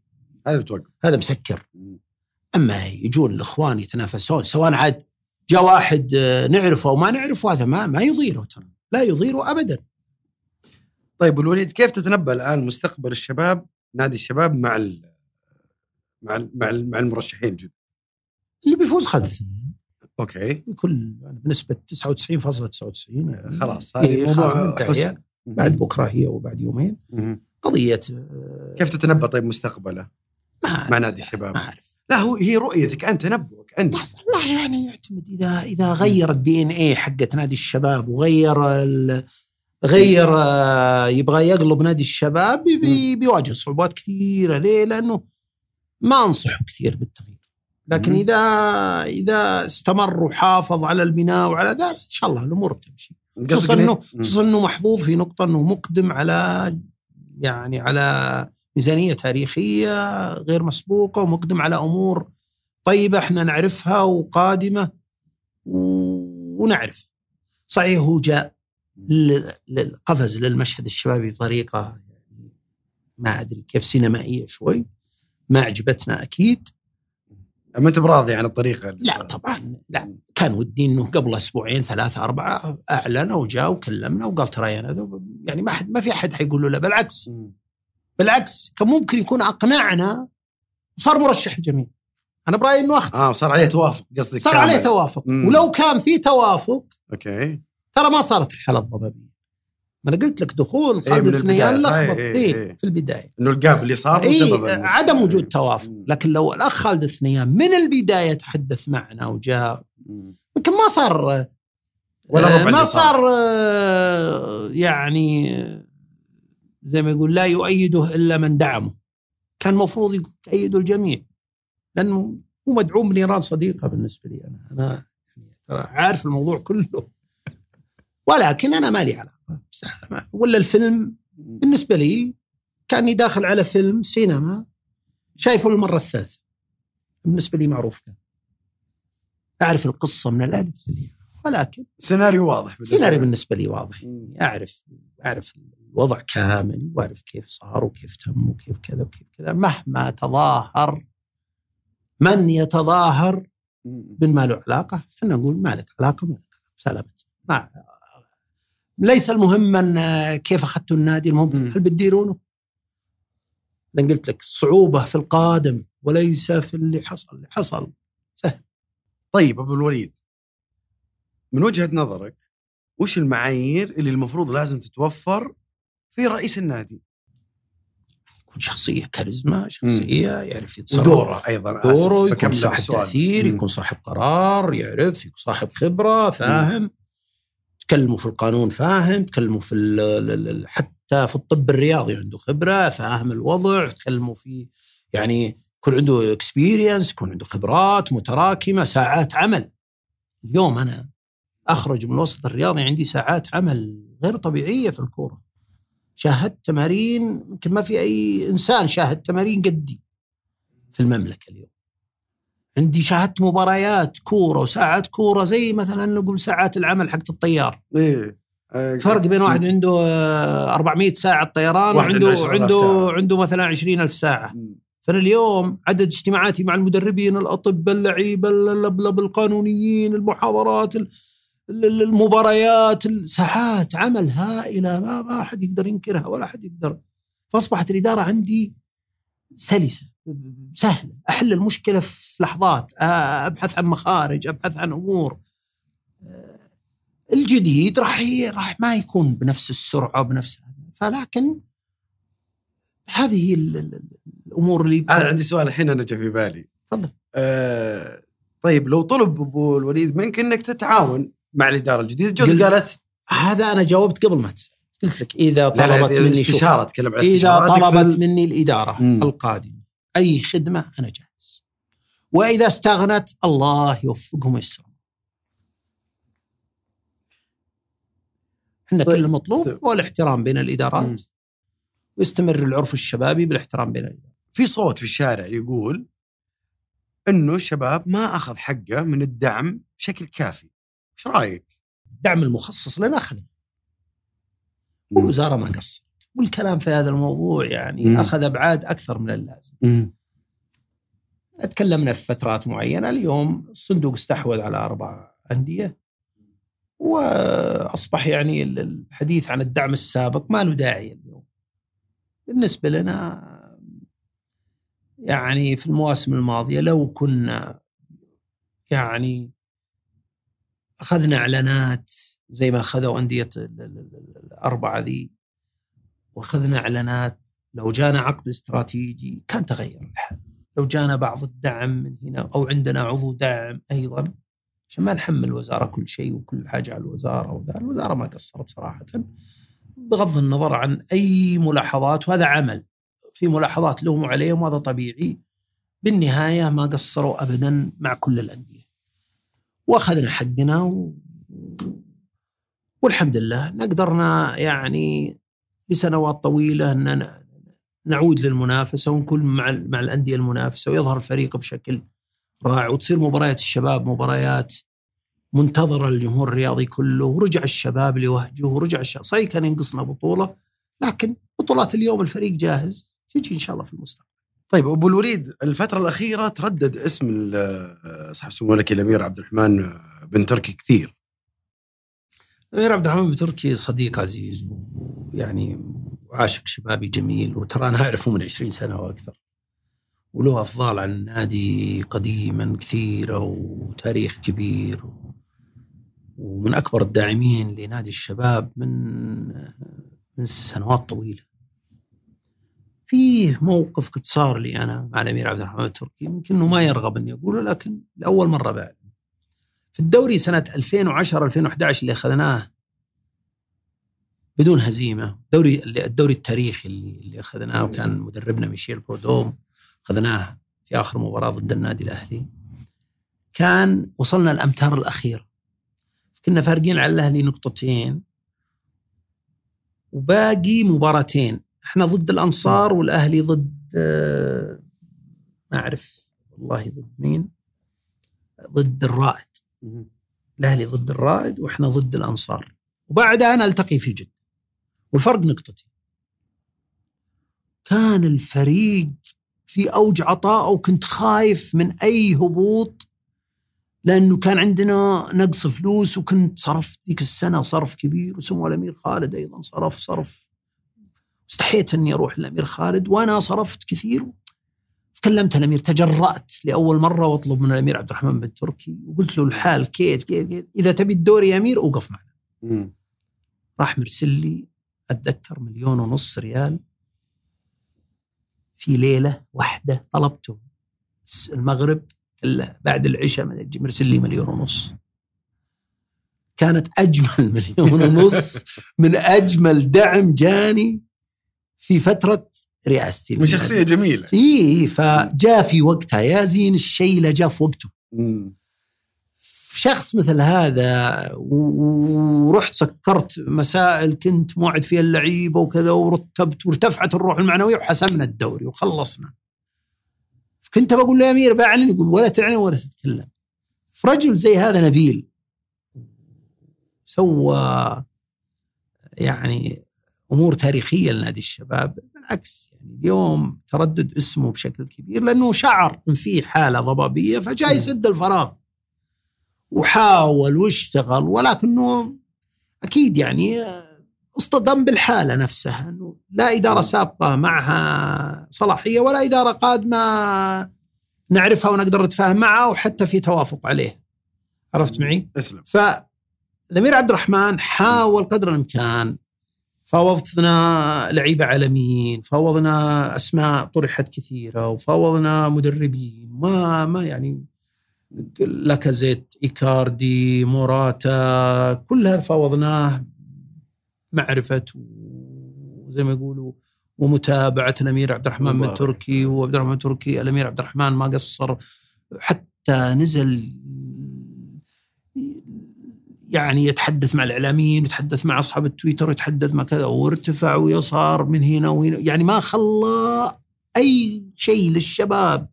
هذا بتوقف هذا مسكر. أما يجون الإخوان يتنافسون سواء عاد جاء واحد آه، نعرفه أو ما نعرفه هذا ما ما يضيره ترى. لا يضيره ابدا. طيب والوليد كيف تتنبأ الآن مستقبل الشباب نادي الشباب مع ال مع ال مع, ال مع المرشحين الجدد اللي بيفوز خالد الثاني okay. بكل يعني بنسبة 99.99 يعني خلاص هي هذه موضوع منتهية. حسم بعد بكرة هي وبعد يومين. قضية آه، كيف تتنبأ طيب مستقبله؟ ما مع نادي الشباب. ما أعرف. لا هو هي رؤيتك أنت تنبؤك أنت. والله يعني يعتمد إذا إذا غير ال DNA حقت نادي الشباب وغير ال- غير آه، يبغى يقلب نادي الشباب بي- بيواجه صعوبات كثيرة. ليه؟ لأنه ما أنصحه كثير بالتغيير. لكن مم. إذا إذا استمر وحافظ على البناء وعلى ذلك إن شاء الله الأمور بتمشي خصوصا انه خصوصا إنه محظوظ في نقطة إنه مقدم على يعني على ميزانية تاريخية غير مسبوقة ومقدم على أمور طيبة إحنا نعرفها وقادمة ونعرف. صحيح هو جاء قفز للمشهد الشبابي بطريقة يعني ما أدري كيف سينمائية شوي ما عجبتنا أكيد. ما أنت براضي عن الطريقة لا طبعا لا. كان ودي إنه قبل أسبوعين ثلاثة أربعة اعلن وجاء وكلمنا وقال ترى أنا ذو- يعني ما حد ما في أحد حيقول له لا بالعكس. بالعكس كان ممكن يكون أقنعنا وصار مرشح الجميع أنا برأيي إنه أخطأ. آه صار عليه توافق قصدك صار كامل. عليه توافق. مم. ولو كان في توافق أوكي. ترى ما صارت الحالة الضبابية. ما أنا قلت لك دخول إيه، خالد من البداية، الثنيان لخبط إيه، إيه إيه. في البداية. إنه الجاب اللي صار ال- عدم وجود توافق. مم. لكن لو الأخ خالد الثنيان من البداية تحدث معنا وجاء. يمكن ما صار ولا آه، ربع ما اللي صار. آه، يعني آه، زي ما يقول لا يؤيده إلا من دعمه. كان المفروض يؤيده الجميع. لأنه هو مدعوم بنيران صديقة بالنسبة لي أنا. أنا يعني عارف الموضوع كله. ولكن أنا ما لي علاقه ولا الفيلم؟ بالنسبة لي كأني داخل على فيلم سينما شايفه المره الثالثة. بالنسبة لي معروف كان. أعرف القصة من الألف للياء ولكن سيناريو واضح بالنسبة السيناريو لك. بالنسبة لي واضح. يعني أعرف أعرف الوضع كامل وأعرف كيف صار وكيف تم وكيف كذا وكيف كذا. مهما تظاهر من يتظاهر. بما ما له علاقة إحنا نقول ما لك علاقة ما لك سلامت. ما ليس المهم من كيف اخذتوا النادي المهم مم. هل بتديرونه؟ لأن قلت لك الصعوبه في القادم وليس في اللي حصل. اللي حصل سهل. طيب أبو الوليد من وجهة نظرك وش المعايير اللي المفروض لازم تتوفر في رئيس النادي؟ يكون شخصية كاريزما شخصية يعرف يتصرف. ودوره أيضا. دوره يكون صاحب مم. يكون صاحب قرار يعرف يكون صاحب خبرة فاهم؟ تكلموا في القانون فاهم تكلموا في حتى في الطب الرياضي عنده خبرة فاهم الوضع تكلموا في يعني يكون عنده اكسبيرينس يكون عنده خبرات متراكمة ساعات عمل. اليوم أنا أخرج من الوسط الرياضي عندي ساعات عمل غير طبيعية في الكورة. شاهدت تمارين يمكن ما في أي إنسان شاهد تمارين قدي في المملكة اليوم. عندي شاهدت مباريات كورة وساعات كورة زي مثلا نقول ساعات العمل حقت الطيار إيه آه، فرق بين واحد عنده آه، 400 ساعة طيران وعنده 10,000 عنده. عنده مثلا 20000 ساعة. فانا اليوم عدد اجتماعاتي مع المدربين الأطباء اللعيبة القانونيين المحاضرات ال- ال- المباريات ساعات عمل هائلة ما ما أحد يقدر ينكرها ولا أحد يقدر فأصبحت الإدارة عندي سلسة سهلة. أحل المشكلة في لحظات أبحث عن مخارج أبحث عن أمور. الجديد راح راح ما يكون بنفس السرعة بنفس فلكن هذه هي ال- ال- الأمور اللي أنا عندي سؤال الحين أنا جا في بالي. تفضل. آه طيب لو طلب أبو الوليد منك إنك تتعاون مع الإدارة الجديدة جد قل- قالت هذا أنا جاوبت قبل ما تسأل. قلت لك إذا لا لا طلبت هذه مني استشارة اتكلم عن إذا طلبت ال- مني الإدارة مم. القادمة أي خدمة أنا جاهز وإذا استغنت الله يوفقهم ويسرهم إحنا طيب. كل المطلوب هو الاحترام بين الإدارات مم. ويستمر العرف الشبابي بالاحترام بين الإدارات في صوت في الشارع يقول إنه الشباب ما أخذ حقه من الدعم بشكل كافي إيش رأيك؟ الدعم المخصص لنا اخذ مم. والوزارة ما قصرت والكلام في هذا الموضوع يعني مم. أخذ أبعاد أكثر من اللازم مم. تكلمنا في فترات معينة اليوم الصندوق استحوذ على أربع أندية وأصبح يعني ال- الحديث عن الدعم السابق ما له داعي اليوم بالنسبة لنا يعني في المواسم الماضية لو كنا يعني أخذنا إعلانات زي ما اخذوا أندية ال- ال- ال- الأربعة ذي وأخذنا إعلانات. لو جانا عقد استراتيجي كان تغير الحال لو جانا بعض الدعم من هنا أو عندنا عضو دعم أيضا عشان ما نحمل الوزارة كل شيء وكل حاجة على الوزارة وذا. الوزارة ما قصرت صراحة بغض النظر عن أي ملاحظات وهذا عمل. في ملاحظات لهم وعليهم وهذا طبيعي. بالنهاية ما قصروا ابدا مع كل الأندية. وأخذنا حقنا. والحمد لله قدرنا يعني لسنوات طويلة أن نعود للمنافسة ونكون مع مع الأندية المنافسة ويظهر الفريق بشكل رائع وتصير مباريات الشباب مباريات منتظرة للجمهور الرياضي كله ورجع الشباب لوهجه ورجع الشباب صحيح كان ينقصنا بطولة لكن بطولات اليوم الفريق جاهز تجي إن شاء الله في المستقبل. طيب أبو الوليد الفترة الأخيرة تردد اسم صاحب السمو الملكي الأمير عبد الرحمن بن تركي كثير. الامير عبد الرحمن بن تركي صديق عزيز ويعني عاشق شبابي جميل وترى أنا أعرفه من 20 سنة وأكثر وله أفضال على النادي قديما كثيرة وتاريخ كبير ومن أكبر الداعمين لنادي الشباب من من سنوات طويلة. فيه موقف قد صار لي أنا مع الأمير عبد الرحمن التركي يمكن إنه ما يرغب إني أقوله لكن لأول مرة بعد. في الدوري سنة 2010 2011 اللي أخذناه بدون هزيمة. دوري الدوري التاريخي اللي اللي أخذناه وكان مدربنا ميشيل بودوم أخذناه في آخر مباراة ضد النادي الأهلي. كان وصلنا الامتار الاخيره كنا فارقين على الأهلي نقطتين. وباقي مباراتين. إحنا ضد الأنصار والأهلي ضد آه، ما أعرف والله ضد مين؟ ضد الرائد. الأهلي ضد الرائد وإحنا ضد الأنصار. وبعدها نلتقي في جدة. والفرق نقطتين كان الفريق في أوج عطاء وكنت خايف من أي هبوط لأنه كان عندنا نقص فلوس وكنت صرفت ذيك السنة صرف كبير وسمو الأمير خالد أيضا صرف صرف. استحيت إني أروح للأمير خالد وأنا صرفت كثير. كلمت الأمير تجرأت لأول مرة واطلب من الأمير عبد الرحمن بن تركي وقلت له الحال كيت كيت, كيت إذا تبي الدور يا أمير اوقف معنا. مم. راح مرسل لي أتذكر مليون ونص ريال في ليلة واحدة طلبته المغرب بعد العشاء مرسل لي مليون ونص. كانت أجمل مليون ونص من أجمل دعم جاني في فترة رئاستي من شخصيه جميلة إي فجاء في وقتها يا زين الشيله جاء في وقته مم. شخص مثل هذا ورحت سكرت مسائل كنت موعد فيها اللعيبة وكذا ورتبت وارتفعت الروح المعنوية وحسمنا الدوري وخلصنا. كنت بقول له يا أمير بعلن يقول ولا تعلن ولا تتكلم. فرجل زي هذا نبيل سوى يعني أمور تاريخية لنادي الشباب بالعكس يعني اليوم تردد اسمه بشكل كبير لأنه شعر ان في حالة ضبابية فجاء يسد الفراغ. وحاول واشتغل ولكنه أكيد يعني اصطدم بالحالة نفسها إنه لا إدارة سابقة معها صلاحية ولا إدارة قادمة نعرفها ونقدر نتفاهم معها وحتى في توافق عليه. عرفت معي؟ اسلم فالأمير عبد الرحمن حاول قدر الإمكان فاوضنا لعيبة عالميين، فاوضنا أسماء طرحت كثيرة وفاوضنا مدربين ما ما يعني لاكازيت إيكاردي موراتا كلها فاوضناه معرفة وزي ما يقولوا ومتابعة الأمير عبد الرحمن بن. تركي وعبد الرحمن تركي الأمير عبد الرحمن ما قصر حتى نزل يعني يتحدث مع الإعلاميين يتحدث مع أصحاب التويتر يتحدث مع كذا وارتفع ويصار من هنا وهنا يعني ما خلى أي شيء للشباب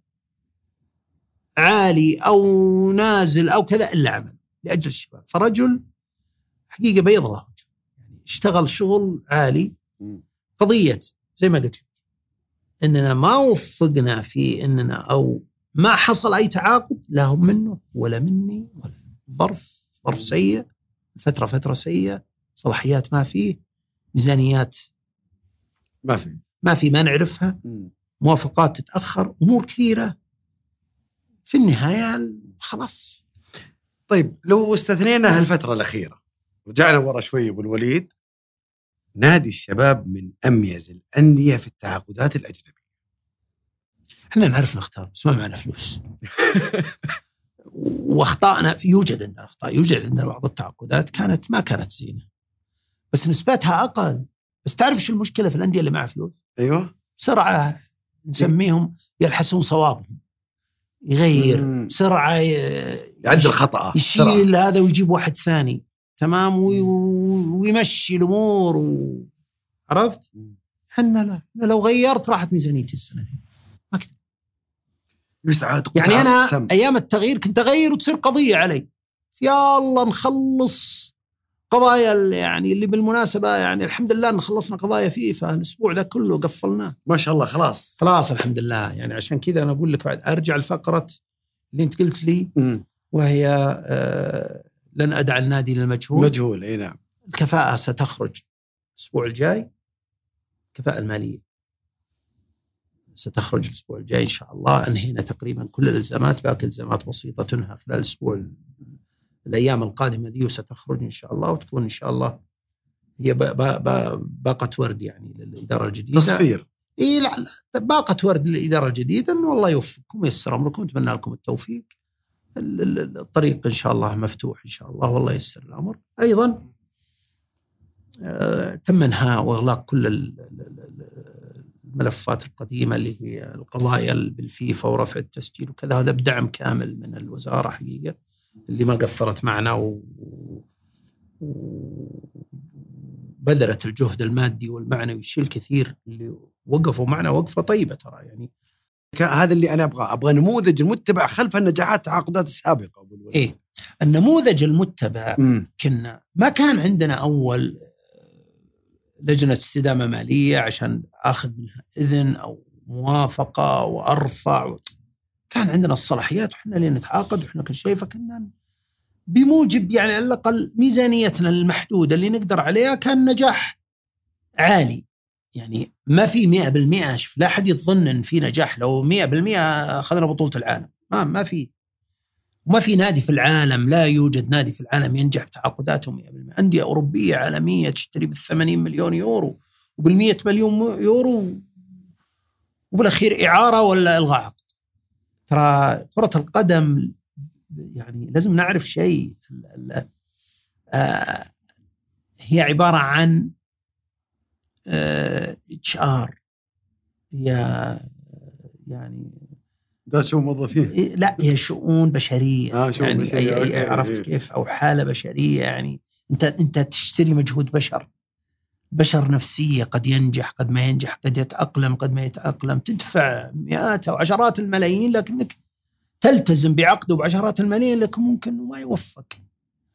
عالي أو نازل أو كذا إلا عمل لأجل الشباب فرجل حقيقة بيض له وجه. يعني اشتغل شغل عالي. قضية زي ما قلت لك إننا ما وفقنا في إننا أو ما حصل أي تعاقد لا هم منه ولا مني ولا ظرف ظرف سيء فترة فترة سيئة صلاحيات ما فيه ميزانيات ما في ما في ما نعرفها. موافقات تتأخر أمور كثيرة. في النهاية خلاص. طيب لو استثنينا هالفترة الأخيرة رجعنا ورا شوي أبو الوليد نادي الشباب من اميز الانديه في التعاقدات الأجنبية. إحنا نعرف نختار بس ما معنا فلوس. وأخطائنا يوجد عندنا أخطاء يوجد عندنا بعض التعاقدات كانت ما كانت زينة. بس نسبتها أقل. بس تعرف إيش المشكلة في الأندية اللي معها فلوس؟ أيوه. بسرعة نسميهم يلحسون صوابهم. يغير. بسرعة ي- يعدل خطأه. يشيل هذا ويجيب واحد ثاني. تمام؟ وي- ويمشي الأمور و... عرفت؟ مم. حنا لا. لو غيرت راحت ميزانيتي السنة دي. يسعد يعني أنا سم. أيام التغيير كنت أغير وتصير قضية علي. يا الله نخلص قضايا يعني اللي بالمناسبة يعني الحمد لله إن خلصنا قضايا فيه فالأسبوع ذا كله قفلناه. ما شاء الله خلاص. خلاص الحمد لله. يعني عشان كذا أنا أقول لك بعد أرجع لفقرة اللي أنت قلت لي مم. وهي آه لن أدع النادي للمجهول. مجهول إي نعم. الكفاءة ستخرج الأسبوع الجاي الكفاءة المالية. ستخرج الأسبوع الجاي إن شاء الله. أنهينا تقريبا كل الألزامات. باقي الزامات بسيطة تنهى خلال الأسبوع ال- الأيام القادمة ذي وستخرج إن شاء الله وتكون إن شاء الله هي با- با- با- باقة ورد يعني للإدارة الجديدة. تصفير. إي لا لا باقة ورد للإدارة الجديدة إنه الله يوفقكم وييسر أمركم. أتمنى لكم التوفيق. ال- ال- الطريق إن شاء الله مفتوح إن شاء الله والله ييسر الأمر. أيضا آه، تم إنهاء وإغلاق كل ال- ال- ال- الملفات القديمة اللي هي القضايا بالفيفا ورفع التسجيل وكذا هذا بدعم كامل من الوزارة حقيقة اللي ما قصرت معنا و وبذلت الجهد المادي والمعنوي الشيء الكثير اللي وقفوا معنا وقفة طيبة ترى يعني هذا اللي أنا ابغاه أبغى نموذج المتبع خلف النجاحات التعاقدات السابقة أبو الوليد إيه النموذج المتبع. كنا ما كان عندنا أول لجنة استدامة مالية عشان آخذ منها إذن أو موافقة وارفع كان عندنا الصلاحيات وحنا اللي نتعاقد وحنا كل شيء فكنا بموجب يعني على الأقل ميزانيتنا المحدودة اللي نقدر عليها كان نجاح عالي. يعني ما في 100% شوف لا أحد يظن ان في نجاح لو 100% أخذنا بطولة العالم. ما ما في ما في نادي في العالم لا يوجد نادي في العالم ينجح بتعاقداته 100% أندية أوروبية عالمية تشتري بال 80 مليون يورو وبال 100 مليون يورو وبالأخير إعارة ولا إلغاء عقد. ترى كرة القدم يعني لازم نعرف شيء. آه، هي عبارة عن HR يعني شو موظفين؟ إيه، لا هي شؤون بشرية. آه، شؤون يعني بشرية، أي okay، أي عرفت إيه. كيف؟ أو حالة بشرية يعني أنت أنت تشتري مجهود بشر. بشر نفسية قد ينجح قد ما ينجح قد يتأقلم قد ما يتأقلم. تدفع مئات أو عشرات الملايين لكنك تلتزم بعقده بعشرات الملايين لكن ممكن ما يوفق.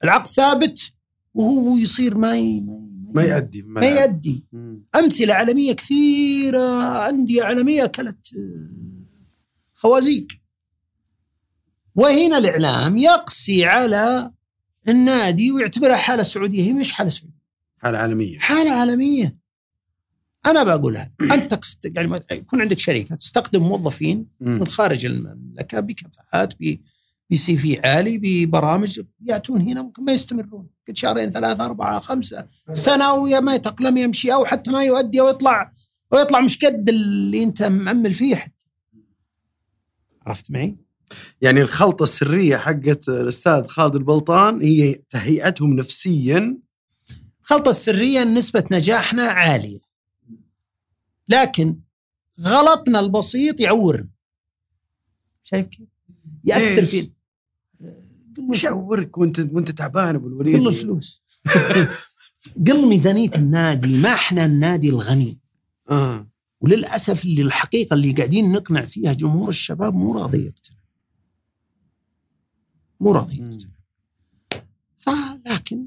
العقد ثابت وهو يصير ما ي... ما يأدي ما يؤدي. أمثلة عالمية كثيرة أندية عالمية أكلت خوازيق وهنا الإعلام يقسي على النادي ويعتبرها حالة سعودية هي مش حالة سعودية. حالة عالمية. حالة عالمية. أنا بقولها أنت تست- يعني يكون عندك شركة تستخدم موظفين. من خارج المملكة بكفاءات ب بسي في عالي ببرامج يأتون هنا ممكن ما يستمرون. قد شهرين ثلاثة أربعة خمسة سنة ويا ما يتأقلم يمشي أو حتى ما يؤدي أو يطلع أو يطلع مش قد اللي أنت مأمل فيه حتى. عرفت معي؟ يعني الخلطة السرية حقت الأستاذ خالد البلطان هي تهيئتهم نفسيا. الخلطة السرية نسبة نجاحنا عالية. لكن غلطنا البسيط يعورنا. شايف كيف؟ يأثر ليش؟ فينا. مش يعورك وانت وأنت تعبان أبو الوليد؟ قل الفلوس. قل ميزانية النادي ما إحنا النادي الغني. آه. وللأسف اللي الحقيقة اللي قاعدين نقنع فيها جمهور الشباب مو راضي يقتنع. مو راضي. يقتنع. فلكن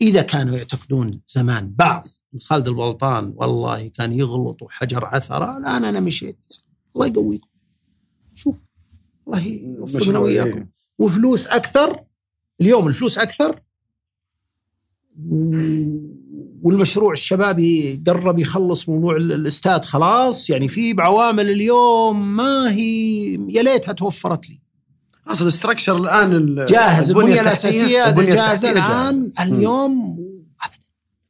إذا كانوا يعتقدون زمان بعض خالد البلطان والله كان يغلط وحجر عثره الان أنا مشيت. الله يقويكم. شوف الله يوفقنا إيه. وفلوس أكثر اليوم الفلوس أكثر. والمشروع الشبابي قرب يخلص موضوع ال- الاستاد خلاص. يعني في بعوامل اليوم ما هي يا ليتها توفرت لي. أصل الاستراكشر الآن ال- جاهز البنية الأساسية جاهزة الآن جاهزة. اليوم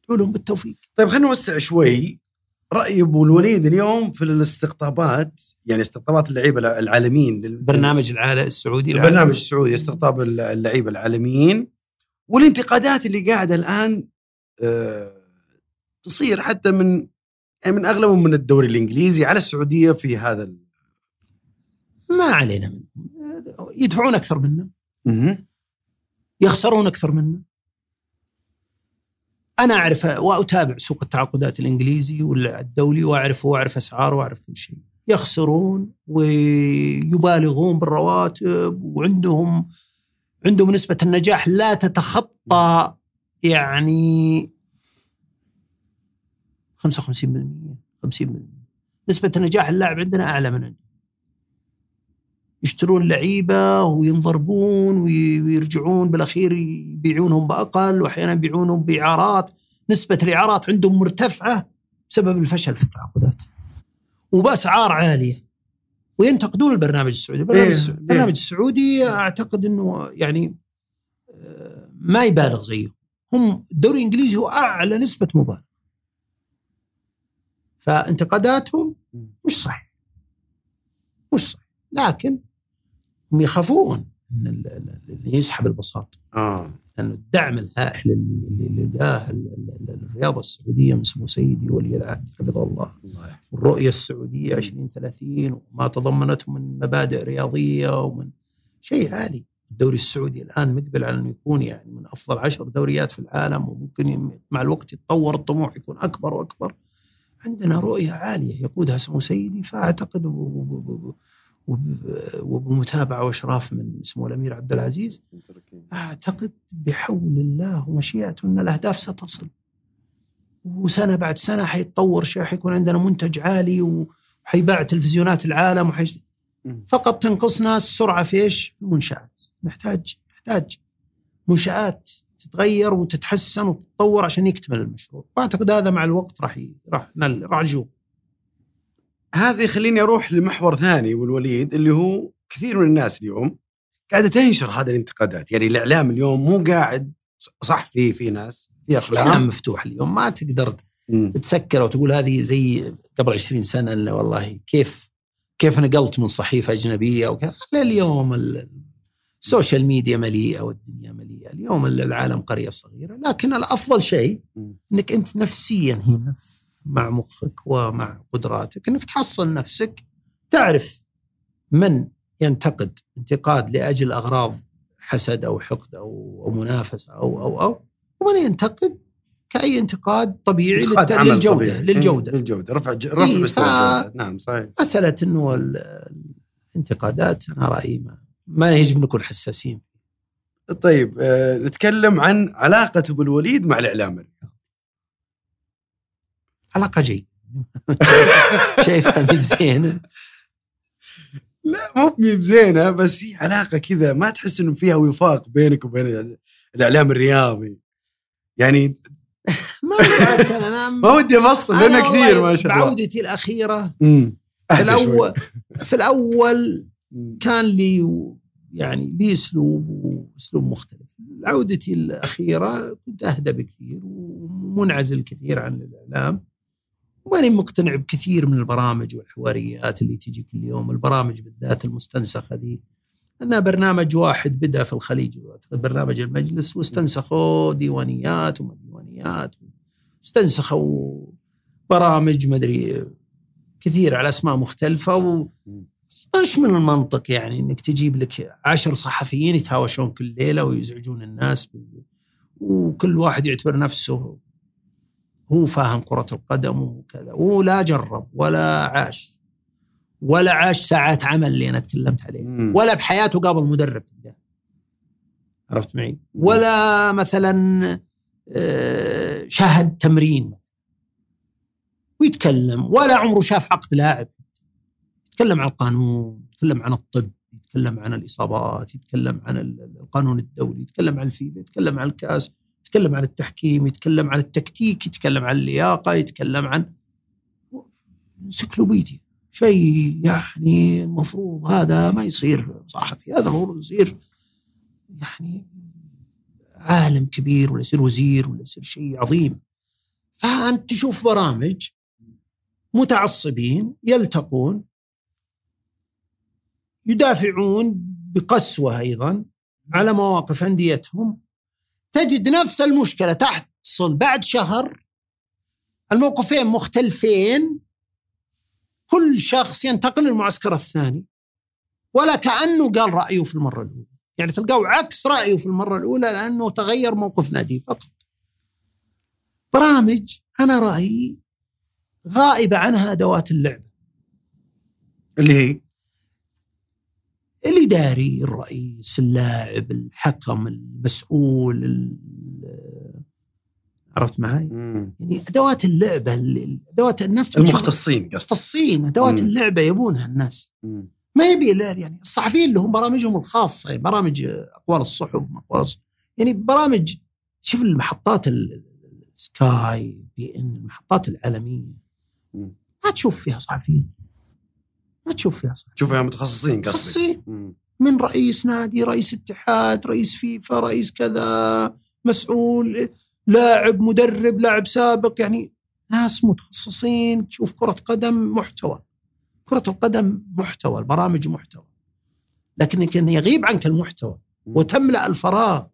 ادعو لهم بالتوفيق. طيب خلينا نوسع شوي. رأي أبو الوليد اليوم في الاستقطابات يعني استقطابات اللعيبة العالميين لل- برنامج العالم السعودي البرنامج السعودي استقطاب اللعيبة العالميين والانتقادات اللي قاعدة الآن تصير حتى من يعني من أغلبهم من الدوري الإنجليزي على السعودية في هذا ال- ما علينا منهم. يدفعون أكثر منا. يخسرون أكثر منا. أنا أعرف وأتابع سوق التعاقدات الإنجليزي والدولي وأعرف وأعرف اسعاره وأعرف كل شيء. يخسرون ويبالغون بالرواتب وعندهم عندهم نسبة النجاح لا تتخطى يعني 55% 50% نسبة النجاح اللاعب عندنا أعلى من عندهم يشترون لعيبة وينضربون وي- ويرجعون بالأخير يبيعونهم بأقل وأحيانا يبيعونهم بإعارات. نسبة الإعارات عندهم مرتفعة بسبب الفشل في التعاقدات. وبأسعار عالية. وينتقدون البرنامج السعودي. البرنامج, إيه، السعودي. إيه. البرنامج السعودي أعتقد أنه يعني آه، ما يبالغ زيه. هم الدوري الإنجليزي هو أعلى نسبة مبالغة فانتقاداتهم مش صح مش صح لكن هم يخافون إن يسحب البساط. آه. لأنه الدعم الهائل اللي اللي لقاه ال- ال- ال- الرياضه السعودية من سمو سيدي ولي العهد حفظه الله. والرؤية السعودية 2030 وما تضمنته من مبادئ رياضية ومن شيء عالي. الدوري السعودي الآن مقبل على إنه يكون يعني من أفضل عشر دوريات في العالم وممكن مع الوقت يتطور الطموح يكون أكبر وأكبر عندنا رؤية عالية يقودها سمو سيدي فأعتقد وبمتابعة وأشراف من سمو الأمير عبد العزيز أعتقد بحول الله ومشيئته أن الأهداف ستصل وسنة بعد سنة حيتطور شيء حيكون عندنا منتج عالي وحيباع تلفزيونات العالم وحيش. فقط تنقصنا السرعة في إيش؟ في المنشآت. نحتاج نحتاج منشآت تتغير وتتحسن وتتطور عشان يكتمل المشروع. وأعتقد هذا مع الوقت راح ي- راح نل- راح نشوف. هذا يخليني أروح لمحور ثاني ابو الوليد اللي هو كثير من الناس اليوم قاعدة تنشر هذه الانتقادات. يعني الإعلام اليوم مو قاعد صح في في ناس في الإعلام اخلاق مفتوح اليوم. ما تقدر. تسكر وتقول هذه زي قبل 20 سنة والله كيف كيف نقلت من صحيفة أجنبية وكذا اليوم ال- السوشيال ميديا مليئة والدنيا مليئة. اليوم العالم قرية صغيرة. لكن الأفضل شيء. إنك أنت نفسيا هنا مع مخك ومع قدراتك إنك تحصن نفسك تعرف من ينتقد انتقاد لأجل أغراض حسد أو حقد أو منافسة أو أو أو ومن ينتقد كأي انتقاد طبيعي انتقاد للت- للجوده طبيعي. للجودة. إيه، للجودة. رفع ج- رفع إيه، مستوى ف- نعم صحيح. مسألة إنه ال- الانتقادات أنا رأيي ما, ما يجب نكون حساسين طيب آه نتكلم عن علاقة أبو الوليد مع الإعلام الرياضي علاقة جيدة. شايفها بزينة. لا مو بزينة بس في علاقة كذا ما تحس إنه فيها وفاق بينك وبين الإعلام الرياضي. يعني ما أنا ما ودي أفصل لأنه كثير ما شاء الله. بعودتي الأخيرة. في. الأول في الأول. كان لي يعني لي أسلوب وأسلوب مختلف. عودتي الأخيرة كنت أهدى بكثير ومنعزل كثير عن الإعلام. وماني مقتنع بكثير من البرامج والحواريات اللي تجي كل يوم البرامج بالذات المستنسخة ذي. انها برنامج واحد بدأ في الخليج برنامج المجلس واستنسخوا ديوانيات وما ديوانيات استنسخوا برامج مدري كثير على أسماء مختلفة و مش من المنطق يعني إنك تجيب لك عشر صحفيين يتهاوشون كل ليلة ويزعجون الناس بال- وكل واحد يعتبر نفسه هو فاهم كرة القدم وكذا ولا جرب ولا عاش ولا عاش ساعات عمل اللي أنا تكلمت عليه. ولا بحياته قابل مدرب عرفت معي؟ ولا مثلا شاهد تمرين ويتكلم ولا عمره شاف عقد لاعب يتكلم عن القانون يتكلم عن الطب يتكلم عن الاصابات يتكلم عن ال- القانون الدولي يتكلم عن الفيفا يتكلم عن الكاس يتكلم عن التحكيم يتكلم عن التكتيك يتكلم عن اللياقه يتكلم عن انسيكلوبيديا شيء يعني المفروض هذا ما يصير صحفي هذا المفروض يصير يعني عالم كبير ولا يصير وزير ولا يصير شيء عظيم. فأنت تشوف برامج متعصبين يلتقون يدافعون بقسوة أيضا على مواقف أنديتهم. تجد نفس المشكلة تحصل بعد شهر الموقفين مختلفين كل شخص ينتقل للمعسكر الثاني. ولا كأنه قال رأيه في المرة الأولى. يعني تلقاه عكس رأيه في المرة الأولى لأنه تغير موقف نادي فقط. برامج أنا رأيي غائبة عنها أدوات اللعبة. اللي هي؟ الإداري الرئيس اللاعب الحكم المسؤول ال- عرفت معي؟ يعني أدوات اللعبة اللي- أدوات الناس المختصين قصدك. مختصين. أدوات مم. اللعبة يبونها الناس. مم. ما يبي يعني الصحفيين اللي هم برامجهم الخاصة يعني برامج أقوال الصحف أقوال يعني برامج شوف المحطات ال- ال- Sky beIN المحطات العالمية. ما تشوف فيها صحفيين. ما تشوف فيها صحفيين. شوفها متخصصين قصدك. مختصين مم. من رئيس نادي رئيس اتحاد رئيس فيفا رئيس كذا مسؤول لاعب مدرب لاعب سابق يعني ناس متخصصين تشوف كرة قدم محتوى. كرة القدم محتوى البرامج محتوى. لكن كان يغيب عنك المحتوى وتملأ الفراغ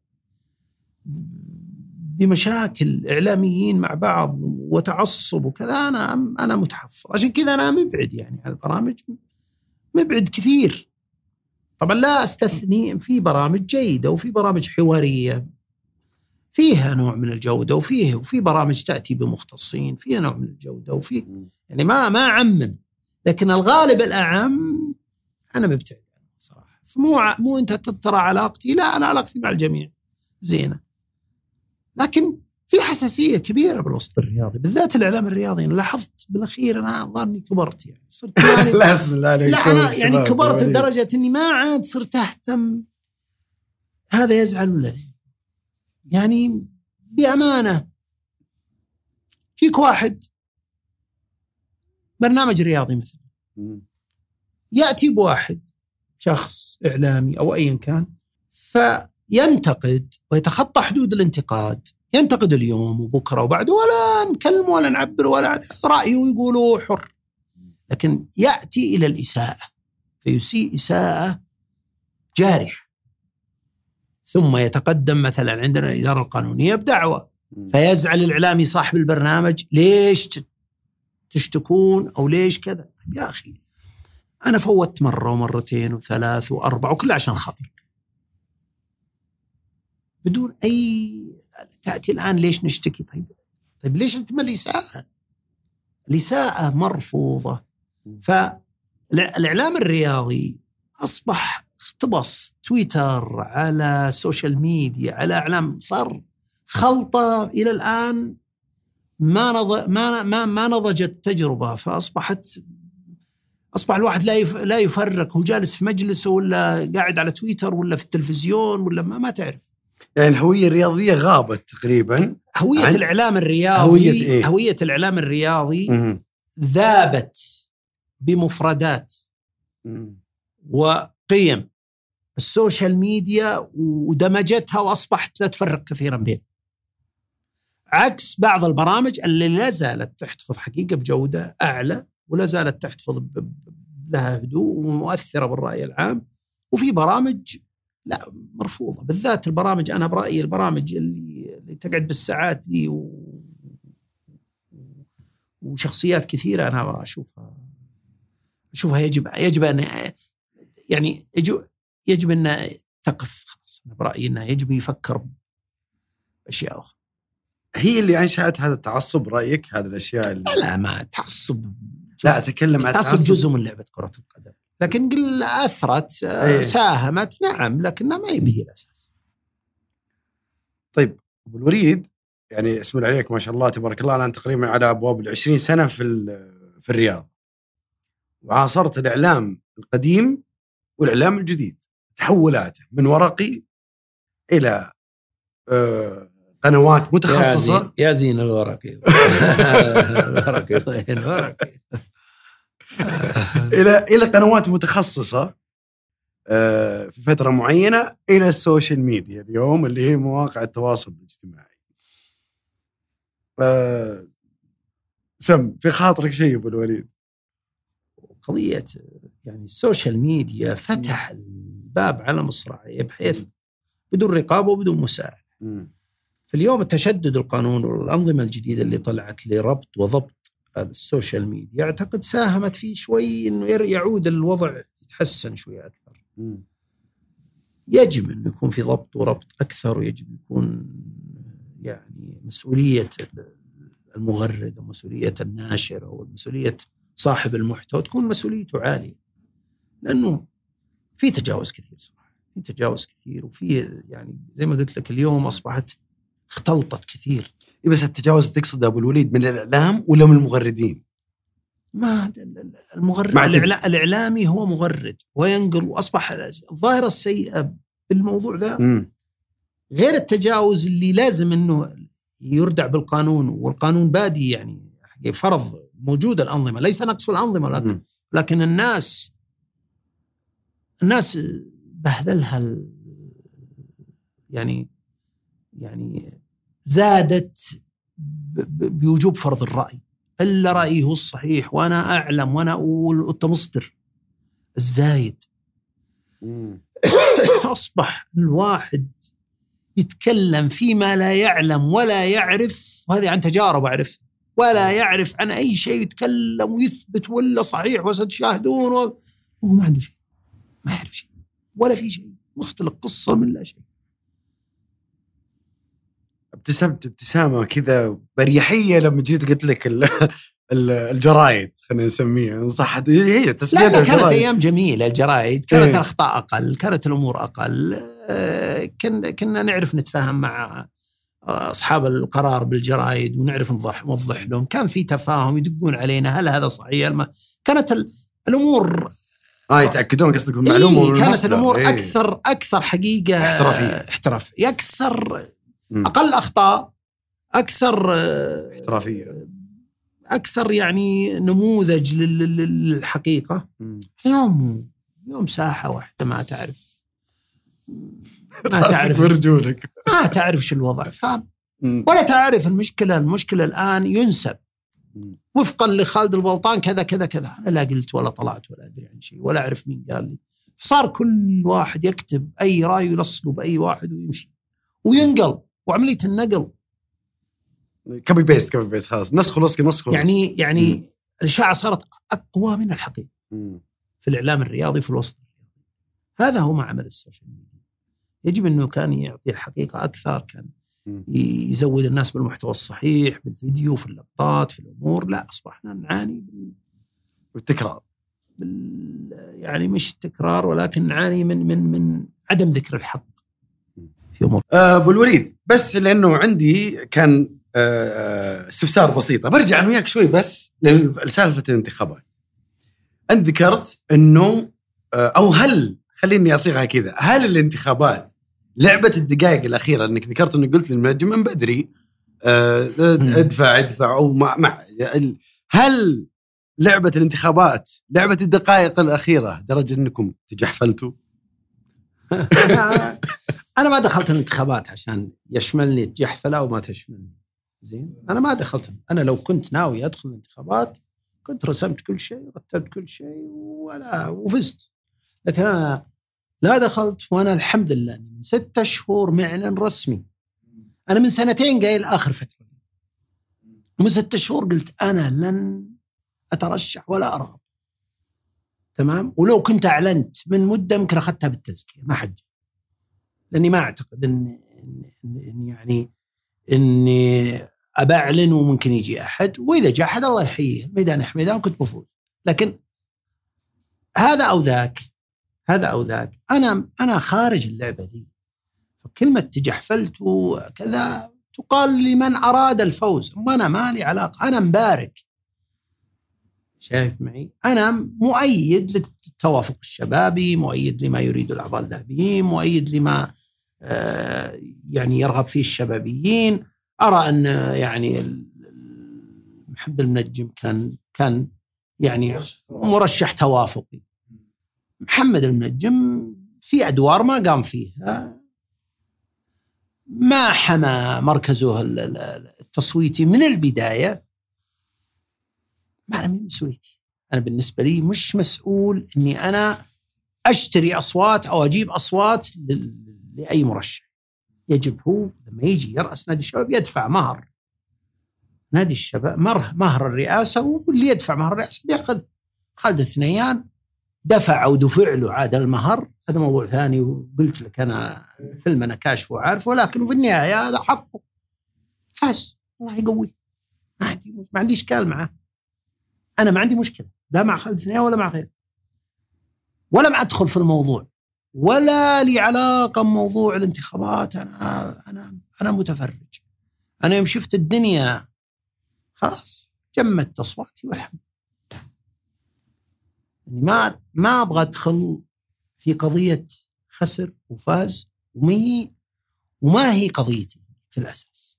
بمشاكل إعلاميين مع بعض وتعصب وكذا أنا أنا متحفظ. عشان كذا أنا مبعد يعني عن البرامج مبعد كثير. طبعا لا أستثني في برامج جيدة وفي برامج حوارية. فيها نوع من الجودة وفيه وفي برامج تأتي بمختصين فيها نوع من الجودة وفي. يعني ما ما أعمم. لكن الغالب الأعم أنا مبتعد عنه صراحة مو أنت ترى علاقتي لا أنا علاقتي مع الجميع. زينة. لكن في حساسية كبيرة بالوسط الرياضي بالذات الإعلام الرياضي. أنا لاحظت بالأخير أنا ظني كبرت يعني. صرت يعني لا بسم الله عليك. لا أنا يعني كبرت وليد. لدرجة إني ما عاد صرت أهتم. هذا يزعل ولا يعني بأمانة يجيك واحد برنامج رياضي مثلا. يأتي بواحد شخص إعلامي أو ايا كان فينتقد ويتخطى حدود الانتقاد ينتقد اليوم وبكرة وبعده ولا نكلمه ولا نعبر ولا رأيه يقوله حر لكن يأتي إلى الإساءة فيسيء إساءة جارحة ثم يتقدم مثلا عندنا الإدارة القانونية بدعوة. فيزعل الإعلامي صاحب البرنامج ليش تشتكون أو ليش كذا؟ طيب يا أخي أنا فوت مرة ومرتين وثلاث وأربع وكلها عشان خاطرك. بدون أي تأتي الآن ليش نشتكي؟ طيب طيب ليش أنت ما الاساءه؟ الاساءه مرفوضه فالإعلام الرياضي أصبح اختبص تويتر على social media على إعلام صار خلطة إلى الآن ما نض... ما ما ما نضجت التجربه فأصبحت أصبح الواحد لا يف... لا يفرق هو جالس في مجلسه ولا قاعد على تويتر ولا في التلفزيون ولا ما, ما تعرف يعني الهوية الرياضية غابت تقريبا هوية عن- الإعلام الرياضي هوية إيه؟ هوية الإعلام الرياضي مم. ذابت بمفردات مم. وقيم ال social media ودمجتها وأصبحت لا تفرق كثيرا بينها. عكس بعض البرامج اللي لا زالت تحتفظ حقيقة بجودة أعلى ولا زالت تحتفظ لها هدوء ومؤثرة بالرأي العام. وفي برامج لا مرفوضة. بالذات البرامج أنا برأيي البرامج اللي, اللي تقعد بالساعات دي و وشخصيات كثيرة أنا أشوفها أشوفها يجب يجب أن يعني يجب يجب أن تقف خلاص. أنا برأيي أنه يجب يفكر بأشياء أخرى. هي اللي انشات هذا التعصب رايك هذه الأشياء اللي لا ما تعصب. لا أتكلم عن التعصب جزء من لعبة كرة القدم. لكن قل أثرت آه، إيه. ساهمت نعم لكنها ما هي به الاساس طيب أبو الوليد يعني اسم الله عليك ما شاء الله تبارك الله الآن تقريبا على أبواب ال 20 سنة في في الرياض. وعاصرت الإعلام القديم والإعلام الجديد. تحولاته من ورقي إلى آه، قنوات متخصصة. يا زين الورقي. الورقي. وين الورقي؟ إلى إلى قنوات متخصصة آه، في فترة معينة إلى ال social media اليوم اللي هي مواقع التواصل الاجتماعي. آه، سم في خاطرك شيء أبو الوليد؟ قضية يعني ال social media فتح الباب على مصراعيه بحيث بدون رقابة وبدون مساعدة. فاليوم التشدد القانون والأنظمة الجديدة اللي طلعت لربط وضبط ال social media أعتقد ساهمت فيه شوي ير- يعود الوضع يتحسن شوي أكثر. يجب إنه يكون في ضبط وربط أكثر ويجب يكون يعني مسؤولية المغرد ومسؤولية الناشر أو مسؤولية صاحب المحتوى تكون مسؤوليته عالية. لأنه في تجاوز كثير صراحة، في تجاوز كثير وفي يعني زي ما قلت لك اليوم أصبحت اختلطت كثير إيه بس التجاوز تقصد أبو الوليد من الإعلام ولا من المغردين؟ ما المغرد. الإعلا- الإعلامي هو مغرد وينقل وأصبح الظاهرة السيئة بالموضوع ذا مم. غير التجاوز اللي لازم إنه يردع بالقانون والقانون بادي يعني فرض موجود الأنظمة ليس نقص في الانظمه لكن. لكن الناس الناس بهذلها ال- يعني يعني زادت بوجوب فرض الرأي. إلا رايي هو الصحيح وأنا أعلم وأنا أقول وانت مصدر. الزايد. مم. أصبح الواحد يتكلم فيما لا يعلم ولا يعرف وهذه عن تجارب اعرفها ولا يعرف عن أي شيء يتكلم ويثبت ولا صحيح وستشاهدون وهو ما عنده شيء. ما يعرف شيء. ولا في شيء. مختلق قصة من لا شيء. ابتسمت ابتسامة كذا بريحية لما جيت قلت لك ال- ال- الجرايد خلينا نسميها صح هي لا تسميتها لا كانت. أيام جميلة الجرايد كانت إيه. الأخطاء أقل كانت الأمور أقل آه، كنا كنا نعرف نتفاهم مع أصحاب القرار بالجرايد ونعرف نوضح نوضح لهم كان في تفاهم يدقون علينا هل هذا صحيح ما كانت ال- الأمور آه يتأكدون قصدك بالمعلومه إيه كانت. الأمور إيه. أكثر أكثر حقيقة احترافية. احتراف أكثر. أقل أخطاء أكثر آه، احترافية. أكثر يعني نموذج لل- لل- للحقيقة. اليوم اليوم ساحة واحدة ما تعرف. ما تعرف. برجولك ما تعرف شو الوضع. ف ولا تعرف المشكلة المشكلة الآن ينسب. وفقا لخالد البلطان كذا كذا كذا. أنا لا قلت ولا طلعت ولا أدري عن شيء ولا أعرف مين قال لي. فصار كل واحد يكتب أي رأي يلصقه بأي واحد ويمشي. وينقل. وعملية النقل copy paste copy paste خلاص نسخ ولصق نسخ. يعني مم. يعني الاشاعه صارت أقوى من الحقيقة مم. في الإعلام الرياضي في الوسط هذا هو ما عمل ال social media يجب إنه كان يعطي الحقيقة أكثر كان مم. يزود الناس بالمحتوى الصحيح بالفيديو في اللقطات في الأمور لا أصبحنا نعاني بال... والتكرار بال... يعني مش التكرار ولكن نعاني من من من عدم ذكر الحق في أمور. آه، أبو الوليد بس لأنه عندي كان آه، استفسار بسيطه برجع أنا وياك شوي بس لسالفة الانتخابات. انت ذكرت انه آه، أو هل خليني أصيغها كذا هل الانتخابات لعبة الدقائق الأخيرة إنك ذكرت انه قلت للمنجم من بدري آه، ادفع ادفع أو مع, مع هل لعبة الانتخابات لعبة الدقائق الأخيرة درجة إنكم تجحفلتوا؟ أنا ما دخلت الانتخابات عشان يشملني تجحفله أو ما تشملني. زين؟ أنا ما دخلت. أنا لو كنت ناوي أدخل الانتخابات كنت رسمت كل شيء رتبت كل شيء ولا وفزت. لكن أنا لا دخلت وأنا الحمد لله من ستة شهور معلن رسمي. أنا من سنتين قايل اخر فترة. ومن ستة شهور قلت أنا لن أترشح ولا أرغب. تمام؟ ولو كنت أعلنت من مدة يمكن أخذتها بالتزكية ما حد. لأني ما أعتقد ان إن- يعني إني ابعلن وممكن يجي أحد وإذا جاء أحد الله يحييه. ميدان كنت بفوز لكن هذا أو ذاك هذا أو ذاك. أنا أنا خارج اللعبة دي. فكلمه تجحفلت وكذا تقال لمن أراد الفوز. ما أنا مالي علاقة. أنا مبارك. شايف معي؟ أنا مؤيد للتوافق الشبابي مؤيد لما يريد الأعضاء الذهبيين مؤيد لما يعني يرغب فيه الشبابيين. أرى أن يعني محمد المنجم كان كان يعني مرشح توافقي. محمد المنجم في أدوار ما قام فيها. ما حمى مركزه ال- ال- التصويتي من البداية. ما أنا من مسؤوليتي أنا بالنسبة لي مش مسؤول إني أنا أشتري أصوات أو أجيب أصوات لل- لأي مرشح. يجب هو لما يجي يرأس نادي الشباب يدفع مهر. نادي الشباب مهر مهر الرئاسة واللي يدفع مهر الرئاسة بيأخذ. خالد الثنيان دفع أو دفع له عاد المهر. هذا موضوع ثاني وقلت لك أنا فيلم أنا كاشفه وعارفه ولكن في النهاية هذا حقه. فاز. الله يقويه. ما عندي ما عندي اشكال معه أنا ما عندي مشكلة. لا مع خالد الثنيان ولا مع غيره. ولم أدخل في الموضوع. ولا لي علاقه بموضوع الانتخابات. أنا أنا أنا متفرج. أنا يوم شفت الدنيا خلاص جمدت أصواتي والحمد لله. يعني ما ما أبغى أدخل في قضية خسر وفاز ومي وما هي قضيتي في الأساس.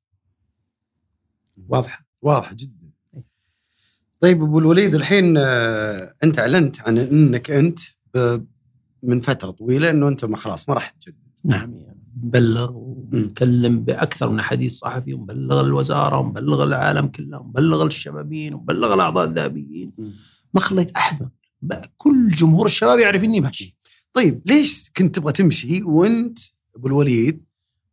واضحة؟ واضح جدا. طيب أبو الوليد الحين آه، أنت أعلنت عن إنك أنت من فترة طويلة إنه أنت ما خلاص ما راح تجدد. نعم. يعني مبلغ ومكلم بأكثر من حديث صحفي ومبلغ الوزارة ومبلغ العالم كله ومبلغ الشبابين ومبلغ الأعضاء الذهبيين. ما خليت أحد. كل جمهور الشباب يعرف إني ماشي. طيب ليش كنت تبغى تمشي وأنت أبو الوليد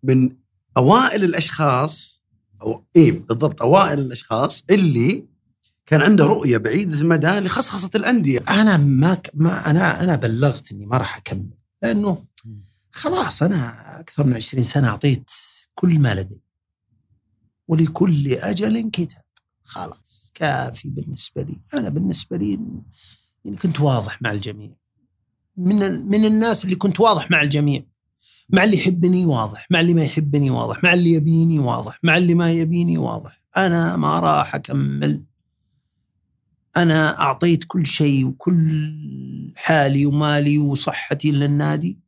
من أوائل الأشخاص أو إيه بالضبط أوائل الأشخاص اللي كان عنده رؤية بعيدة المدى لخصخصة الأندية. أنا ما ك... ما أنا أنا بلغت إني ما راح أكمل لأنه خلاص أنا أكثر من 20 سنة أعطيت كل ما لدي. ولكل أجل كتاب. خلاص كافي بالنسبة لي. أنا بالنسبة لي يعني كنت واضح مع الجميع. من. من الناس اللي كنت واضح مع الجميع. مع اللي يحبني واضح مع اللي ما يحبني واضح مع اللي يبيني واضح مع اللي ما يبيني واضح. أنا ما راح أكمل. أنا أعطيت كل شيء وكل حالي ومالي وصحتي للنادي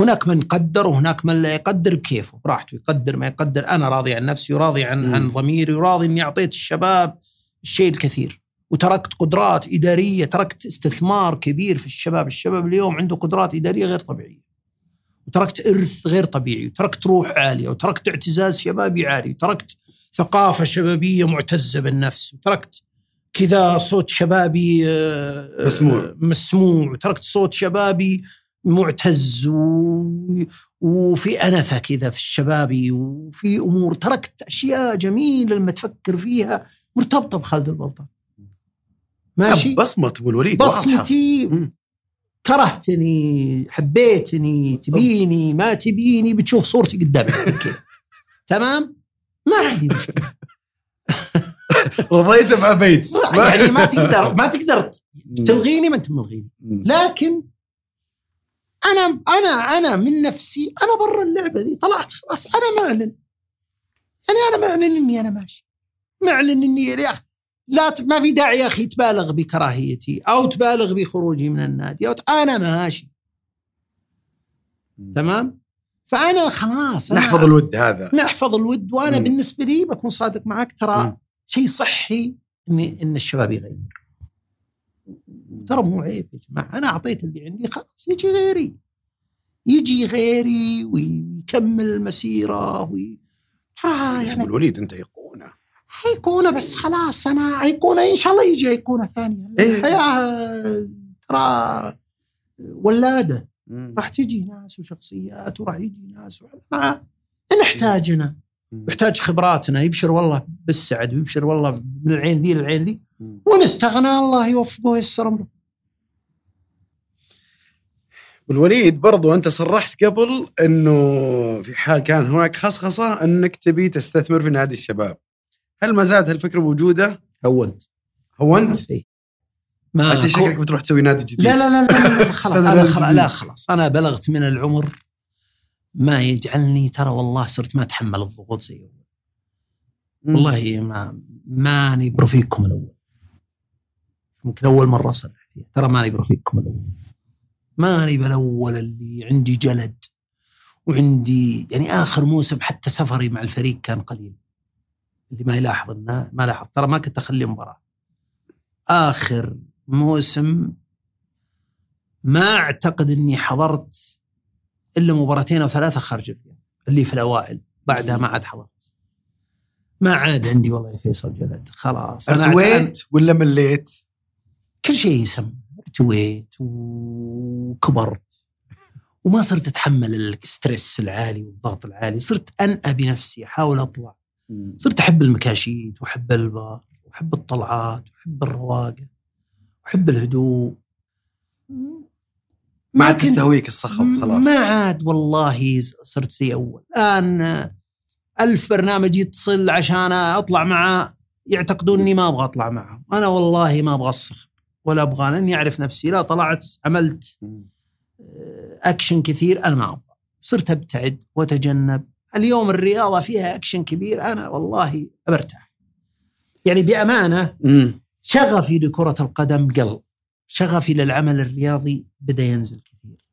هناك من يقدر وهناك من لا يقدر بكيفه براحته يقدر ما يقدر. أنا راضي عن نفسي وراضي عن مم. عن ضميري وراضي إني أعطيت الشباب الشيء الكثير. وتركت قدرات إدارية تركت استثمار كبير في الشباب. الشباب اليوم عنده قدرات إدارية غير طبيعية. وتركت إرث غير طبيعي وتركت روح عالية وتركت اعتزاز شبابي عالي وتركت ثقافة شبابية معتزة بالنفس وتركت كذا صوت شبابي آه، مسموع. مسموع. وتركت صوت شبابي معتز و... وفي أنفة كذا في الشبابي وفي أمور. تركت أشياء جميلة لما تفكر فيها. مرتبطة بخالد البلطان. ماشي؟ بصمه أبو الوليد. بصمتي. كرهتني حبيتني تبيني ما تبيني. بتشوف صورتي قدامك كذا. تمام؟ ما عندي مشكلة. رضيت ام ابيت يعني ما تقدر ما تقدر تلغيني ما انت ملغيني لكن أنا أنا أنا من نفسي أنا برا اللعبة دي. طلعت خلاص. أنا معلن. يعني أنا معلن إني أنا ماشي. معلن إني يا أخي لا ما في داعي يا أخي تبالغ بكراهيتي أو تبالغ بخروجي من النادي أو ت- أنا ماشي. تمام؟ فأنا خلاص أنا نحفظ الود هذا. نحفظ الود. وأنا مم. بالنسبة لي بكون صادق معك. ترى. شيء صحي ان إن الشباب يغير. ترى مو عيب يا جماعة. أنا أعطيت اللي عندي خلاص يجي غيري. يجي غيري ويكمل المسيره وي... ترى يعني الوليد أنت ايقونه ايقونه بس خلاص أنا ايقونه إن شاء الله يجي ايقونه ثانية إيه. الحياة ترى ولادة. راح تجي ناس وشخصيات وراح يجي ناس مع نحتاجنا يحتاج خبراتنا يبشر والله بالسعد ويبشر والله من العين ذي للعين ذي ونستغنى الله يوفقه وييسر أمره بالوليد برضو أنت صرحت قبل إنه في حال كان هناك خصخصة إنك تبي تستثمر في نادي الشباب هل ما زالت هالفكرة موجودة؟ هونت هو انت؟ إيه. ما انت شكلك بتروح تسوي نادي جديد لا لا لا لا, لا خلاص أستاذ أنا الولد خلاص. لا خلاص أنا بلغت من العمر ما يجعلني ترى والله صرت ما أتحمل الضغوط زي اول. والله ما ماني برفيقكم الأول. يمكن أول مرة اصرح فيها. ترى ماني برفيقكم الأول. ماني بالأول اللي عندي جلد وعندي يعني آخر موسم حتى سفري مع الفريق كان قليل. اللي ما يلاحظ إنه ما لاحظ. ترى ما كنت أخلي مباراة. آخر موسم ما أعتقد إني حضرت إلا مباراتين أو ثلاثة خارج الرياض اللي في الأوائل بعدها ما عاد حضرت. ما عاد عندي والله يا فيصل جلد خلاص. أرتويت ولا مليت؟ كل شيء يسمى أرتويت وكبرت. وما صرت أتحمل الستريس العالي والضغط العالي صرت أنأى بنفسي أحاول أطلع. صرت أحب المكاشيت وأحب البر وأحب الطلعات وأحب الرواقة وأحب الهدوء. ما عاد تستهويك الصخب خلاص. ما عاد والله صرت زي أول. الآن ألف برنامج يتصل عشان أطلع معه يعتقدون اني ما أبغى أطلع معهم أنا والله ما أبغى الصخب ولا أبغى لأني أعرف نفسي. لا طلعت عملت آه، اكشن كثير أنا ما أبغى. صرت أبتعد وأتجنب. اليوم الرياضة فيها اكشن كبير أنا والله برتاح يعني بأمانة. شغفي لكرة القدم قل. شغفي للعمل الرياضي بدأ ينزل كثير.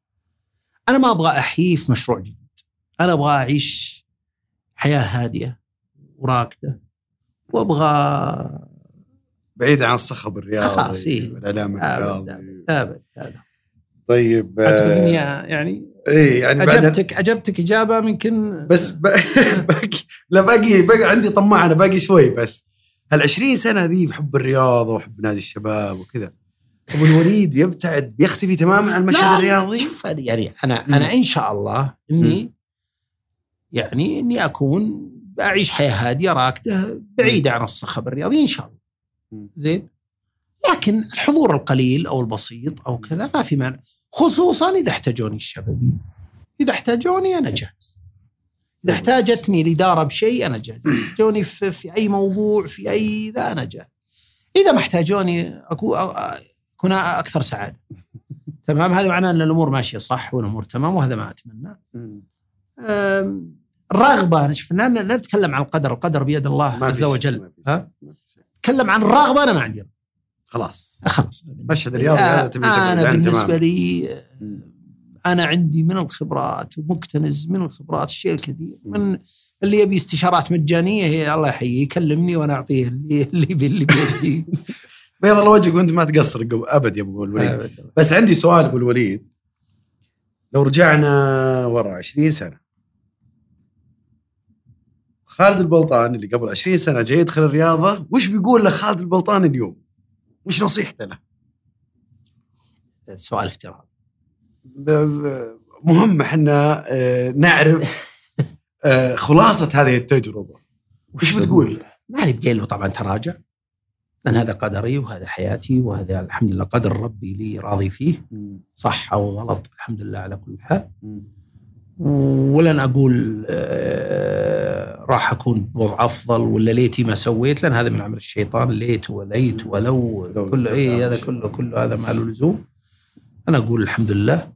أنا ما أبغى أحيي في مشروع جديد. أنا أبغى أعيش حياة هادئة وراكدة. وأبغى بعيد عن الصخب الرياضي خلاص، إيه. والاعلام الرياضي. أبد أبد طيب أعتقد آه، إني يعني إيه يعني بعد أجبتك أجبتك إجابة يمكن بس ب... باقي لا باقي باقي عندي طماع أنا باقي شوي بس. هال 20 سنة ذي بحب الرياضة وحب نادي الشباب وكذا. أبو الوليد يبتعد يختفي تماما عن المشهد الرياضي؟ يعني أنا أنا إن شاء الله إني يعني إني أكون أعيش حياة هادية راكدة بعيدة عن الصخب الرياضي إن شاء الله. زين؟ لكن الحضور القليل أو البسيط أو كذا ما في مانع خصوصا إذا احتاجوني الشبابين إذا احتاجوني أنا جاهز. إذا احتاجتني الاداره بشيء أنا جاهز. احتاجوني في, في أي موضوع في أي ذا أنا جاهز. إذا ما احتاجوني اكون اكون أكثر سعادة. تمام؟ هذا معناه أن الأمور ماشية صح والأمور تمام وهذا ما أتمنى. الرغبه شوف لا نتكلم عن القدر القدر بيد الله عز وجل. ها؟ نتكلم عن الرغبه أنا ما عندي رغبة. خلاص. خلاص. مشهد الرياضي هذا تبعد أنا بالنسبة. لي. أنا عندي من الخبرات ومكتنز من الخبرات الشيء الكثير. من اللي يبي استشارات مجانية هي الله يحييه يكلمني وأنا أعطيه اللي اللي بيدي. بيض الله وجهك وانت ما تقصر أبد يا أبو الوليد. بس عندي سؤال أبو الوليد. لو رجعنا ورا 20 سنة. خالد البلطان اللي قبل 20 سنة جاي يدخل الرياضة وش بيقول له خالد البلطان اليوم؟ وش نصيحته له؟ سؤال افتراض مهم إحنا آه، نعرف آه، خلاصة هذه التجربة. وش بتقول؟ ما نبقى له طبعا تراجع. لأن هذا قدري وهذا حياتي وهذا الحمد لله قدر ربي لي راضي فيه. صح أو غلط الحمد لله على كل حال. ولن أقول آه، راح أكون بوضع أفضل ولا ليتي ما سويت لأن هذا من عمل الشيطان ليت وليت ولو لو- كله اي هذا كله كله هذا ما له لزوم أنا أقول الحمد لله.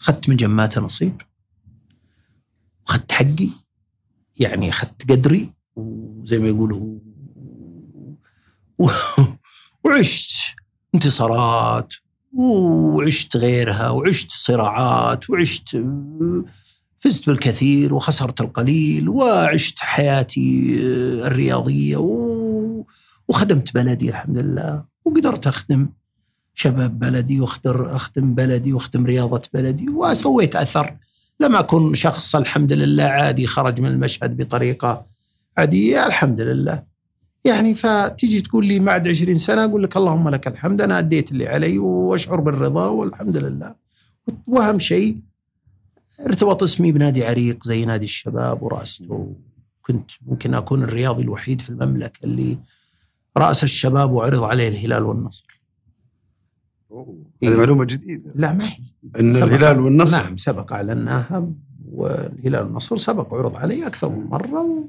أخذت من جماته نصيب. أخذت حقي. يعني أخذت قدري. وزي ما يقولوا وعشت انتصارات وعشت غيرها وعشت صراعات وعشت فزت بالكثير وخسرت القليل وعشت حياتي الرياضية و- وخدمت بلدي الحمد لله وقدرت أخدم شباب بلدي واخدر أخدم بلدي واخدم رياضة بلدي وسويت أثر. لم أكن شخص الحمد لله عادي خرج من المشهد بطريقة عادية الحمد لله يعني فتيجي تقول لي بعد 20 سنة أقول لك اللهم لك الحمد أنا أديت اللي علي وأشعر بالرضا والحمد لله. وأهم شيء ارتبط اسمي بنادي عريق زي نادي الشباب ورأسته. كنت ممكن أكون الرياضي الوحيد في المملكة اللي رأس الشباب وعرض عليه الهلال والنصر. هذه معلومة جديدة. لا ما هي. إن. الهلال والنصر. نعم سبق أعلناها والهلال والنصر سبق وعرض علي أكثر من مرة و...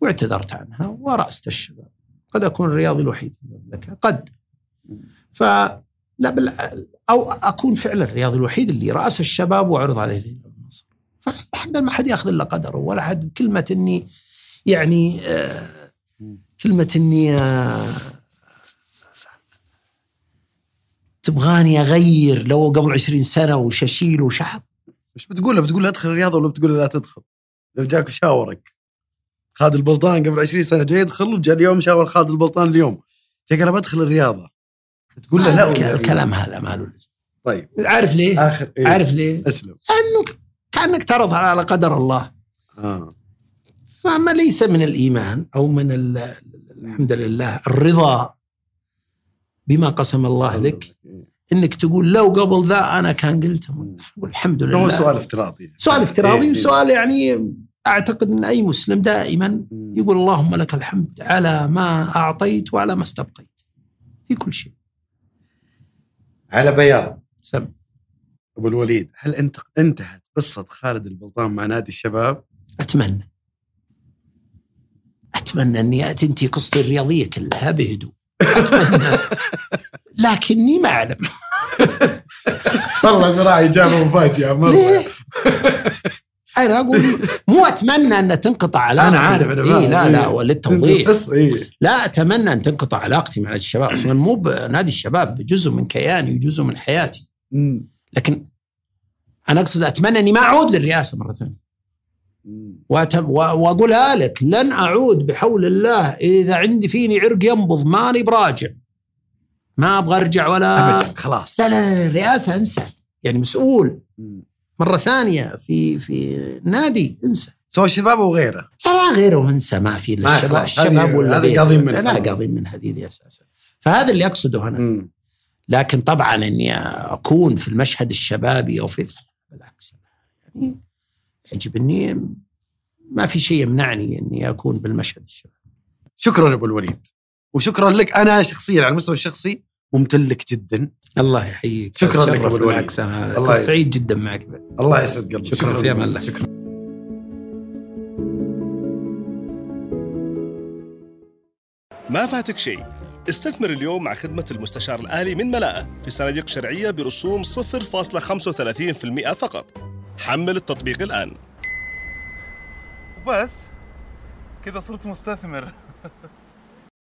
واعتذرت عنها ورأست الشباب. قد أكون الرياضي الوحيد في المملكة قد. ف لا بل أو أكون فعلا الرياضي الوحيد اللي رأس الشباب وعرض عليه الهلال والنصر فالحمد لله ما حد يأخذ إلا قدره ولا حد. كلمة إني يعني آه كلمة إني آه تبغاني أغير لو قبل عشرين سنة وش أشيل وش وش بتقول؟ له؟ بتقول له ادخل الرياضة ولا بتقول له لا تدخل؟ لو جاك وشاورك خالد البلطان قبل 20 سنة جاي يدخل وجاء اليوم شاور خالد البلطان اليوم. جاء قال بدخل الرياضة. تقول له لا الكلام هذا ما له طيب. عارف ليه؟ آخر إيه؟ عارف ليه؟ اسلم. لأنه كأنك تعرض على قدر الله. آه. فما ليس من الإيمان أو من ال- الحمد لله الرضا بما قسم الله لك إنك تقول لو قبل ذا أنا كان قلت. والحمد لله. هو سؤال افتراضي. سؤال افتراضي إيه، وسؤال يعني أعتقد أن أي مسلم دائما يقول اللهم لك الحمد على ما أعطيت وعلى ما استبقيت. في كل شيء. على بياض. سم. أبو الوليد هل انت انتهت قصة خالد البلطان مع نادي الشباب؟ أتمنى. أتمنى أني تنتهي قصتي الرياضية كلها بهدوء. أتمنى. لكني ما أعلم. والله صراحة اجابه مفاجئه مره؟ أنا أقول مو أتمنى أن تنقطع علاقتي. أنا عارف، أنا إيه لا لا إيه. وللتوضيح لا أتمنى أن تنقطع علاقتي مع نادي الشباب. أصلا مو بنادي الشباب جزء من كياني وجزء من حياتي. لكن أنا أقصد أتمنى أني ما أعود للرئاسة مرة ثانية. وأقولها لك لن أعود بحول الله. إذا عندي فيني عرق ينبض ماني براجع. ما أبغى أرجع ولا ابدا خلاص. لا لا لا الرئاسة أنسى. يعني مسؤول. مرة ثانية في في نادي انسى. سواء الشباب أو غيره لا غيره انسى ما في إلا الشباب. الشباب ولا هذه. قاضين منها. لا قاضين من هذه أساسا. فهذا اللي أقصده أنا. لكن طبعا إني أكون في المشهد الشبابي أو في بالعكس. يعني يجب إني ما في شيء يمنعني إني أكون بالمشهد الشبابي. شكرا أبو الوليد. وشكرا لك. أنا شخصيا على المستوى الشخصي ممتن لك جدا. الله يحييك. شكراً لك أبو الوليد. الله. سعيد جدا معك بس. الله يسعد قلبك. شكرا في أمان الله. شكرا. ما فاتك شيء. استثمر اليوم مع خدمة المستشار الآلي من ملاءة في صناديق شرعية برسوم 0.35% فقط. حمل التطبيق الآن. وبس. كذا صرت مستثمر.